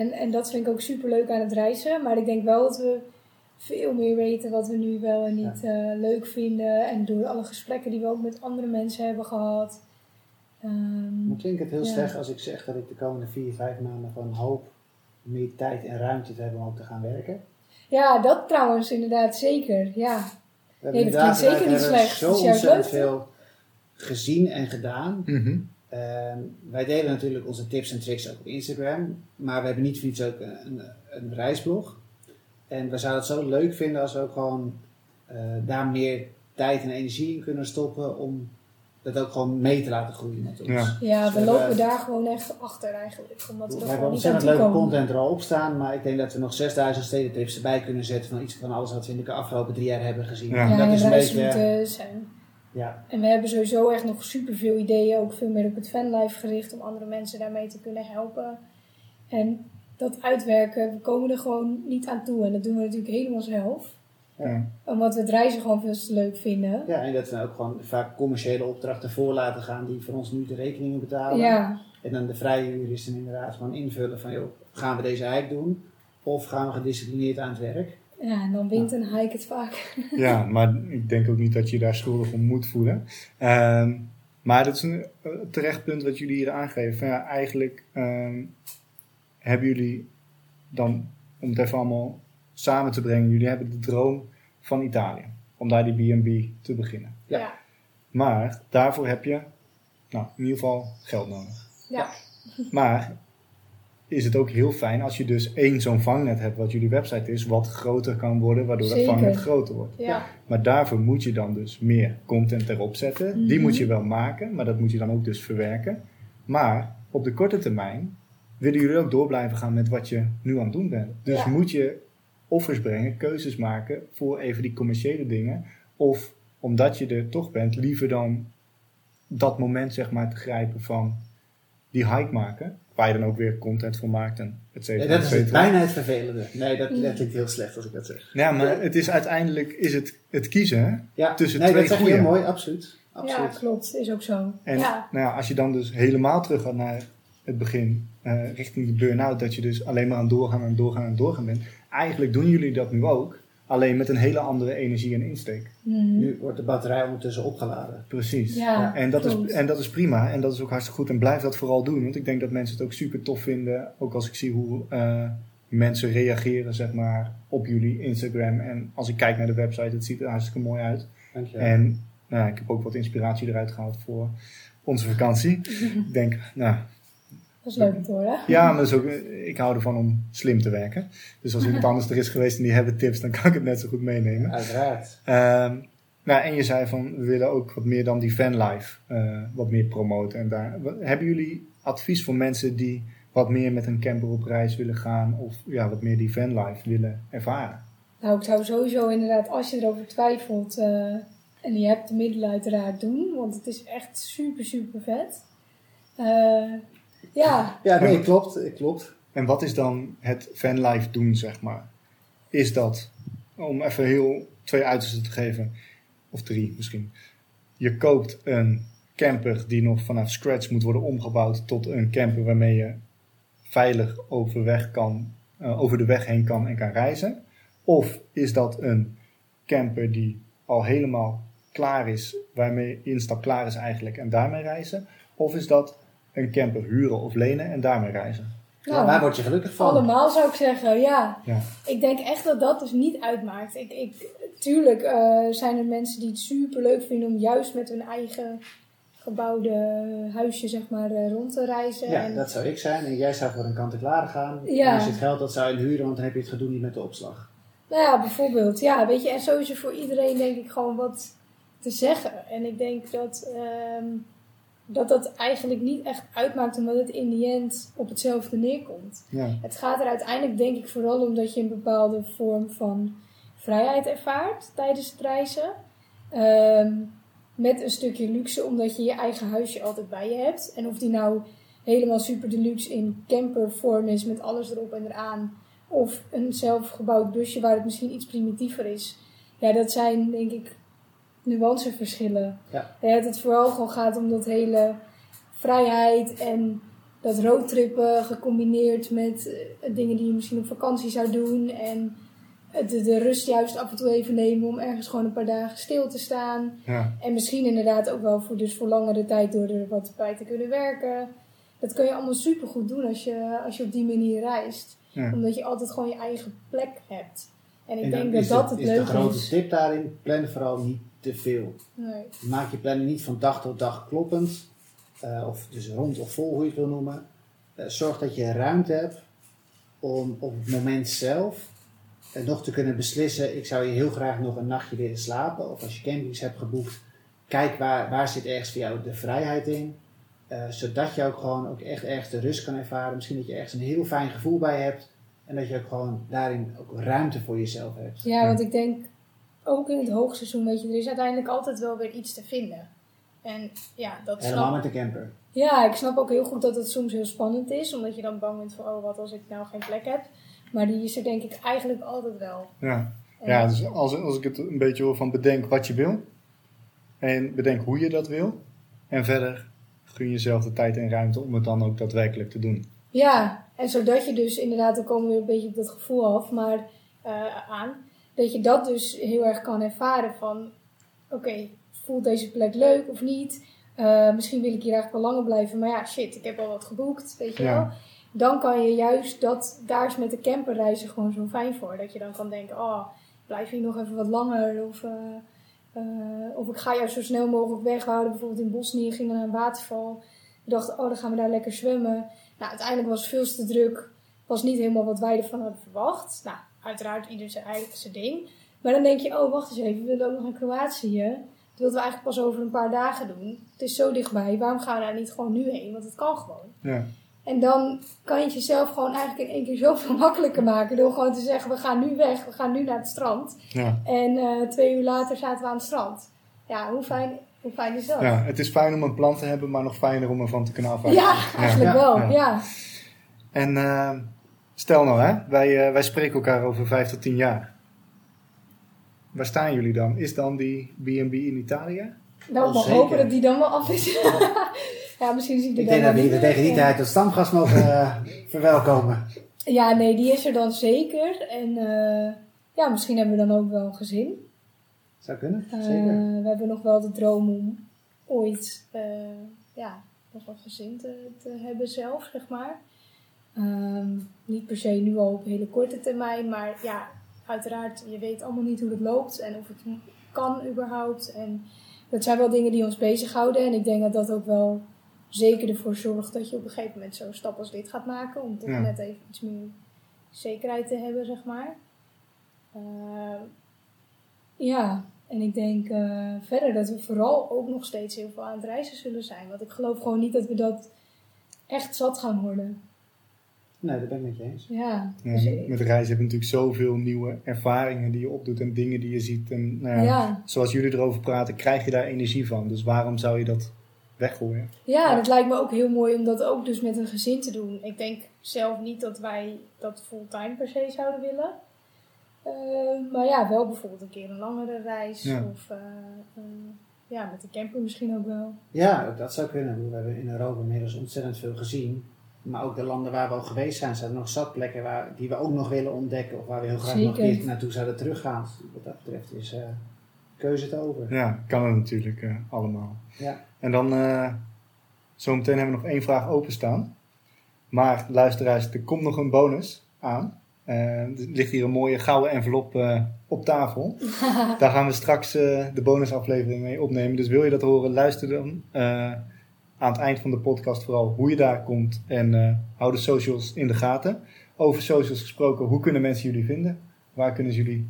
en, en dat vind ik ook super leuk aan het reizen. Maar ik denk wel dat we veel meer weten wat we nu wel en niet eh, leuk vinden. En door alle gesprekken die we ook met andere mensen hebben gehad. Ehm, Dan klinkt het heel Ja. slecht als ik zeg dat ik de komende vier, vijf maanden van hoop meer tijd en ruimte te hebben om ook te gaan werken. Ja, dat trouwens inderdaad zeker. Ja, We hebben Nee, dat klinkt zeker niet slecht. Zo Dat is juist ontzettend leuk, veel gezien en gedaan. Mhm. Ehm, wij delen natuurlijk onze tips en tricks ook op Instagram. Maar we hebben niet voor niets ook een, een, een reisblog. En we zouden het zo leuk vinden als we ook gewoon eh, daar meer tijd en energie in kunnen stoppen. Om dat ook gewoon mee te laten groeien met ons. Ja. ja we Dus lopen hebben- daar gewoon echt achter eigenlijk. Omdat we We hebben ontzettend leuke komen. content er al op staan, maar ik denk dat we nog 6000 stedentrips erbij kunnen zetten van iets van alles wat we in de afgelopen drie jaar hebben gezien. Ja. Ja, dat en is een beetje. En, ja, en we hebben sowieso echt nog superveel ideeën. Ook veel meer op het fanlife gericht. Om andere mensen daarmee te kunnen helpen. En dat uitwerken, we komen er gewoon niet aan toe. En dat doen we natuurlijk helemaal zelf. Ja. Omdat we het reizen gewoon veel te leuk vinden. ja, en dat we ook gewoon vaak commerciële opdrachten voor laten gaan die voor ons nu de rekeningen betalen. Ja, En dan de vrije uur is dan inderdaad gewoon invullen van, joh, gaan we deze hike doen? Of gaan we gedisciplineerd aan het werk? ja en dan wint een hike het vaak. ja, maar ik denk ook niet dat je daar schuldig om moet voelen. Ehm, maar dat is een eh, terecht punt wat jullie hier aangeven. Van, ja, eigenlijk ehm, hebben jullie dan, om het even allemaal samen te brengen, jullie hebben de droom van Italië. Om daar die B&B te beginnen. Ja. Ja. Maar daarvoor heb je, nou, in ieder geval geld nodig. Ja. Maar is het ook heel fijn als je dus één zo'n vangnet hebt, wat jullie website is, wat groter kan worden, waardoor dat Zeker. vangnet groter wordt. Ja. Maar daarvoor moet je dan dus meer content erop zetten. Die Mhm. moet je wel maken, maar dat moet je dan ook dus verwerken. Maar op de korte termijn willen jullie ook door blijven gaan met wat je nu aan het doen bent. Dus Ja. moet je offers brengen, keuzes maken voor even die commerciële dingen. Of omdat je er toch bent, liever dan dat moment zeg maar te grijpen van die hike maken. Waar je dan ook weer content voor maakt en et Ja, cetera. dat et is bijna het vervelende. Nee, dat, Mm. dat klinkt heel slecht als ik dat zeg. Ja, maar het is uiteindelijk is het, het kiezen. Ja, Tussen nee, twee dat zeg je goeie. heel mooi, absoluut. Ja, absoluut. klopt. Is ook zo. En ja. nou ja, als je dan dus helemaal terug gaat naar het begin, eh, richting de burn-out, dat je dus alleen maar aan doorgaan en doorgaan en doorgaan bent. Eigenlijk doen jullie dat nu ook, alleen met een hele andere energie en insteek. Mhm. Nu wordt de batterij ondertussen opgeladen. Precies. Ja, En dat, klopt. is, en dat is prima en dat is ook hartstikke goed en blijf dat vooral doen. Want ik denk dat mensen het ook super tof vinden, ook als ik zie hoe eh, mensen reageren zeg maar, op jullie Instagram. En als ik kijk naar de website, het ziet er hartstikke mooi uit. Dank je. En nou, ik heb ook wat inspiratie eruit gehaald voor onze vakantie. ik denk, nou, Dat is leuk om te horen. ja, maar dat is ook, ik hou ervan om slim te werken. Dus als iemand anders er is geweest en die hebben tips, dan kan ik het net zo goed meenemen. Uiteraard. Ehm, nou, en je zei van, we willen ook wat meer dan die fanlife eh wat meer promoten. En daar, wat- hebben jullie advies voor mensen die wat meer met een camper op reis willen gaan of ja, wat meer die fanlife willen ervaren? Nou, ik zou sowieso inderdaad, als je erover twijfelt eh, en je hebt de middelen uiteraard doen, want het is echt super, super vet. Eh, ja, Ja, nee, klopt. klopt. En wat is dan het fanlife doen, zeg maar? Is dat, om even heel twee uitersten te geven, of drie misschien. Je koopt een camper die nog vanaf scratch moet worden omgebouwd tot een camper waarmee je veilig overweg kan, eh, over de weg heen kan en kan reizen. Of is dat een camper die al helemaal klaar is, waarmee instap klaar is eigenlijk en daarmee reizen? Of is dat een camper huren of lenen en daarmee reizen? Ja, nou, waar word je gelukkig van? allemaal zou ik zeggen, ja. Ja. Ik denk echt dat dat dus niet uitmaakt. Ik, ik, tuurlijk eh, zijn er mensen die het super leuk vinden om juist met hun eigen gebouwde huisje zeg maar eh, rond te reizen. Ja, en, dat zou ik zijn. En jij zou voor een kant-en-klare gaan. Ja. En als je het geld dat zou inhuren, want dan heb je het gedoe niet met de opslag. Nou ja, bijvoorbeeld. Ja, weet je, en zo is er voor iedereen denk ik gewoon wat te zeggen. En ik denk dat ehm, dat, dat eigenlijk niet echt uitmaakt, omdat het in die end op hetzelfde neerkomt. Ja. Het gaat er uiteindelijk denk ik vooral om dat je een bepaalde vorm van vrijheid ervaart tijdens het reizen. Ehm, met een stukje luxe, omdat je je eigen huisje altijd bij je hebt. En of die nou helemaal super deluxe in campervorm is met alles erop en eraan. Of een zelfgebouwd busje waar het misschien iets primitiever is. Ja, dat zijn denk ik nuanceverschillen. Ja. Ja, dat het vooral gewoon gaat om dat hele vrijheid en dat roadtrippen gecombineerd met eh, dingen die je misschien op vakantie zou doen. En eh, de, de rust juist af en toe even nemen om ergens gewoon een paar dagen stil te staan. Ja. En misschien inderdaad ook wel voor, dus voor langere tijd door er wat bij te kunnen werken. Dat kun je allemaal super goed doen als je, als je op die manier reist. Ja. Omdat je altijd gewoon je eigen plek hebt. En ik en denk dat dat het is de grote tip daarin, plan vooral niet te veel. Nee. Maak je planning niet van dag tot dag kloppend. eh, of dus rond of vol, hoe je het wil noemen. Eh, zorg dat je ruimte hebt om op het moment zelf eh, nog te kunnen beslissen. Ik zou hier heel graag nog een nachtje willen slapen. Of als je campings hebt geboekt, kijk waar, waar zit ergens voor jou de vrijheid in. Zodat je ook gewoon ook echt ergens de rust kan ervaren. Misschien dat je ergens een heel fijn gevoel bij hebt. En dat je ook gewoon daarin ook ruimte voor jezelf hebt. Ja, want ik denk ook in het hoogseizoen, weet je, er is uiteindelijk altijd wel weer iets te vinden. En ja, dat Helemaal snap met een camper. Ja, ik snap ook heel goed dat het soms heel spannend is, omdat je dan bang bent van, oh, wat als ik nou geen plek heb. Maar die is er denk ik eigenlijk altijd wel. Ja. En Ja, dus als, als ik het een beetje hoor van bedenk wat je wil. En bedenk hoe je dat wil. En verder gun jezelf de tijd en ruimte om het dan ook daadwerkelijk te doen. Ja, en zodat je dus inderdaad, dan komen we weer een beetje op dat gevoel af, maar eh, aan. Dat je dat dus heel erg kan ervaren van, oké, voelt deze plek leuk of niet? Eh, misschien wil ik hier eigenlijk wel langer blijven, maar ja, shit, ik heb al wat geboekt, weet je Ja. wel. Dan kan je juist dat, daar is met de camperreizen gewoon zo fijn voor. Dat je dan kan denken, oh, blijf hier nog even wat langer. Of, eh, eh, of ik ga juist zo snel mogelijk weg. We hadden bijvoorbeeld in Bosnië, gingen naar een waterval. We dachten, oh, dan gaan we daar lekker zwemmen. Nou, uiteindelijk was het veel te druk. Was niet helemaal wat wij ervan hadden verwacht. Nou, uiteraard ieder zijn eigen zijn ding. Maar dan denk je, oh, wacht eens even. We willen ook nog naar Kroatië. Dat wilden we eigenlijk pas over een paar dagen doen. Het is zo dichtbij. Waarom gaan we daar niet gewoon nu heen? Want het kan gewoon. Ja. En dan kan je het jezelf gewoon eigenlijk in één keer zoveel makkelijker maken. Door gewoon te zeggen, we gaan nu weg. We gaan nu naar het strand. Ja. En eh, twee uur later zaten we aan het strand. Ja, hoe fijn, hoe fijn is dat? Ja, het is fijn om een plan te hebben, maar nog fijner om ervan te kunnen afwijken. Ja, eigenlijk Ja. wel. Ja. Ja. En eh, stel nou, hè, wij, eh, wij spreken elkaar over vijf tot tien jaar. Waar staan jullie dan? Is dan die B&B in Italië? Nou, zeker. hopen dat die dan wel af is. ja, misschien zie ik er Ik dan denk dat we tegen die tijd het stamgast mogen eh, verwelkomen. Ja, nee, die is er dan zeker. En eh, ja, misschien hebben we dan ook wel een gezin. Zou kunnen, Eh, zeker. we hebben nog wel de droom om ooit eh, ja, nog een gezin te, te hebben zelf, zeg maar. Ehm, niet per se nu al op hele korte termijn, maar ja, uiteraard, je weet allemaal niet hoe het loopt en of het kan überhaupt. En dat zijn wel dingen die ons bezighouden. En ik denk dat dat ook wel zeker ervoor zorgt dat je op een gegeven moment zo'n stap als dit gaat maken. Om toch Ja. net even iets meer zekerheid te hebben, zeg maar. Ehm, ja, en ik denk eh, verder dat we vooral ook nog steeds heel veel aan het reizen zullen zijn. Want ik geloof gewoon niet dat we dat echt zat gaan worden. Nee, dat ben ik met je eens. Ja, Ja, dus met, reizen heb je natuurlijk zoveel nieuwe ervaringen die je opdoet en dingen die je ziet. En nou ja, ja. zoals jullie erover praten, krijg je daar energie van. Dus waarom zou je dat weggooien? Ja, het lijkt me ook heel mooi om dat ook dus met een gezin te doen. Ik denk zelf niet dat wij dat fulltime per se zouden willen. Eh, maar ja, wel bijvoorbeeld een keer een langere reis. Ja. Of eh, eh, ja, met de camper misschien ook wel. Ja, dat zou kunnen. We hebben in Europa inmiddels ontzettend veel gezien. Maar ook de landen waar we al geweest zijn, zijn er nog zat plekken waar, die we ook nog willen ontdekken. Of waar we heel graag nog een Zeker. keer naartoe zouden teruggaan. Wat dat betreft is eh, keuze te over. Ja, kan het natuurlijk eh, allemaal. Ja. En dan, eh zometeen hebben we nog één vraag openstaan. Maar luisteraars, er komt nog een bonus aan. Er ligt hier een mooie gouden envelop eh, op tafel. Daar gaan we straks eh, de bonusaflevering mee opnemen. Dus wil je dat horen, luister dan eh, aan het eind van de podcast vooral hoe je daar komt. En eh, hou de socials in de gaten. Over socials gesproken, hoe kunnen mensen jullie vinden? Waar kunnen ze jullie...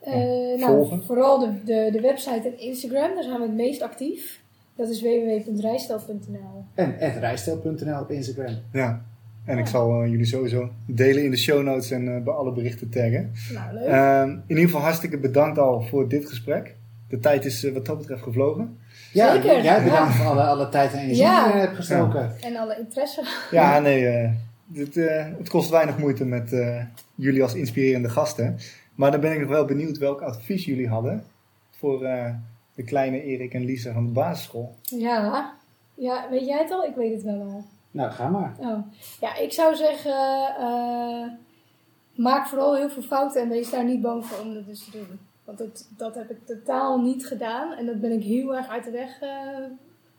Eh, nou, Volgen. vooral de, de, de website en Instagram, daar zijn we het meest actief. Dat is www.rijstel.nl. En rijstel.nl op Instagram. Ja, en ik zal eh, jullie sowieso delen in de show notes en eh, bij alle berichten taggen. Nou, leuk. Ehm, in ieder geval hartstikke bedankt al voor dit gesprek. De tijd is eh, wat dat betreft gevlogen. Ja, Zeker, jij bedankt ja. voor alle, alle tijd en energie Ja. die je hebt gestoken. En alle interesse. Ja, nee, eh, dit, eh, het kost weinig moeite met eh, jullie als inspirerende gasten. Maar dan ben ik nog wel benieuwd welk advies jullie hadden voor eh, de kleine Erik en Lisa van de basisschool. Ja. ja, weet jij het al? Ik weet het wel al. Nou, ga maar. Oh. Ja, ik zou zeggen, eh, maak vooral heel veel fouten en wees daar niet bang voor om dat dus te doen. Want dat, dat heb ik totaal niet gedaan en dat ben ik heel erg uit de weg. eh,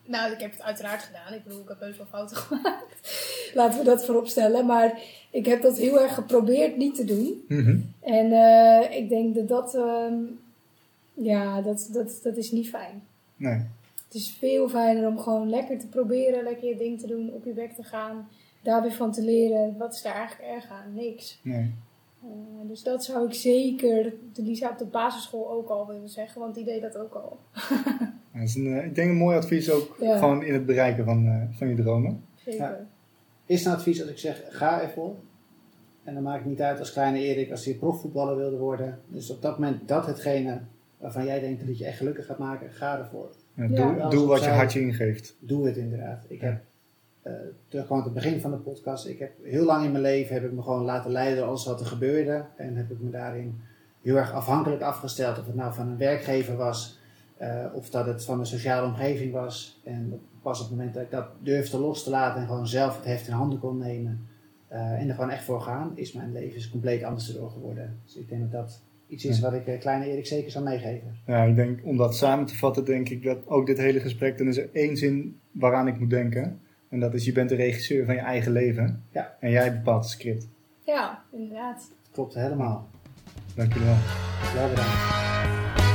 nou, ik heb het uiteraard gedaan. Ik bedoel, ik heb heus wel fouten gemaakt. Laten we dat voorop stellen. Maar ik heb dat heel erg geprobeerd niet te doen. Mhm. En eh, ik denk dat dat, ehm, ja, dat, dat, dat is niet fijn. Nee. Het is veel fijner om gewoon lekker te proberen, lekker je ding te doen, op je bek te gaan, daar weer van te leren. Wat is daar eigenlijk erg aan? Niks. nee. Eh, dus dat zou ik zeker de Lisa op de basisschool ook al willen zeggen, want die deed dat ook al. Dat is een, eh, ik denk een mooi advies ook Ja. gewoon in het bereiken van, eh, van je dromen. Zeker. Ja. Is een advies als ik zeg, ga ervoor. En dan maakt het niet uit als kleine Erik, als hij profvoetballer wilde worden. Dus op dat moment dat hetgene waarvan jij denkt dat je echt gelukkig gaat maken, ga ervoor. Ja, doe doe wat je hartje ingeeft. Doe het inderdaad. Ik heb, eh terugkomend op het begin van de podcast, ik heb heel lang in mijn leven heb ik me gewoon laten leiden door alles wat er gebeurde. En heb ik me daarin heel erg afhankelijk afgesteld. Of het nou van een werkgever was, eh, of dat het van een sociale omgeving was. En pas op het moment dat ik dat durfde los te laten en gewoon zelf het heft in handen kon nemen. eh, en er gewoon echt voor gaan, is mijn leven compleet anders erdoor geworden. Dus ik denk dat dat iets is Ja. wat ik kleine Erik zeker zou meegeven. Ja, ik denk, om dat samen te vatten, denk ik dat ook dit hele gesprek, dan is er één zin waaraan ik moet denken. En dat is, je bent de regisseur van je eigen leven. Ja. En jij bepaalt het script. Ja, inderdaad. Klopt helemaal. Dankjewel. Ja, bedankt.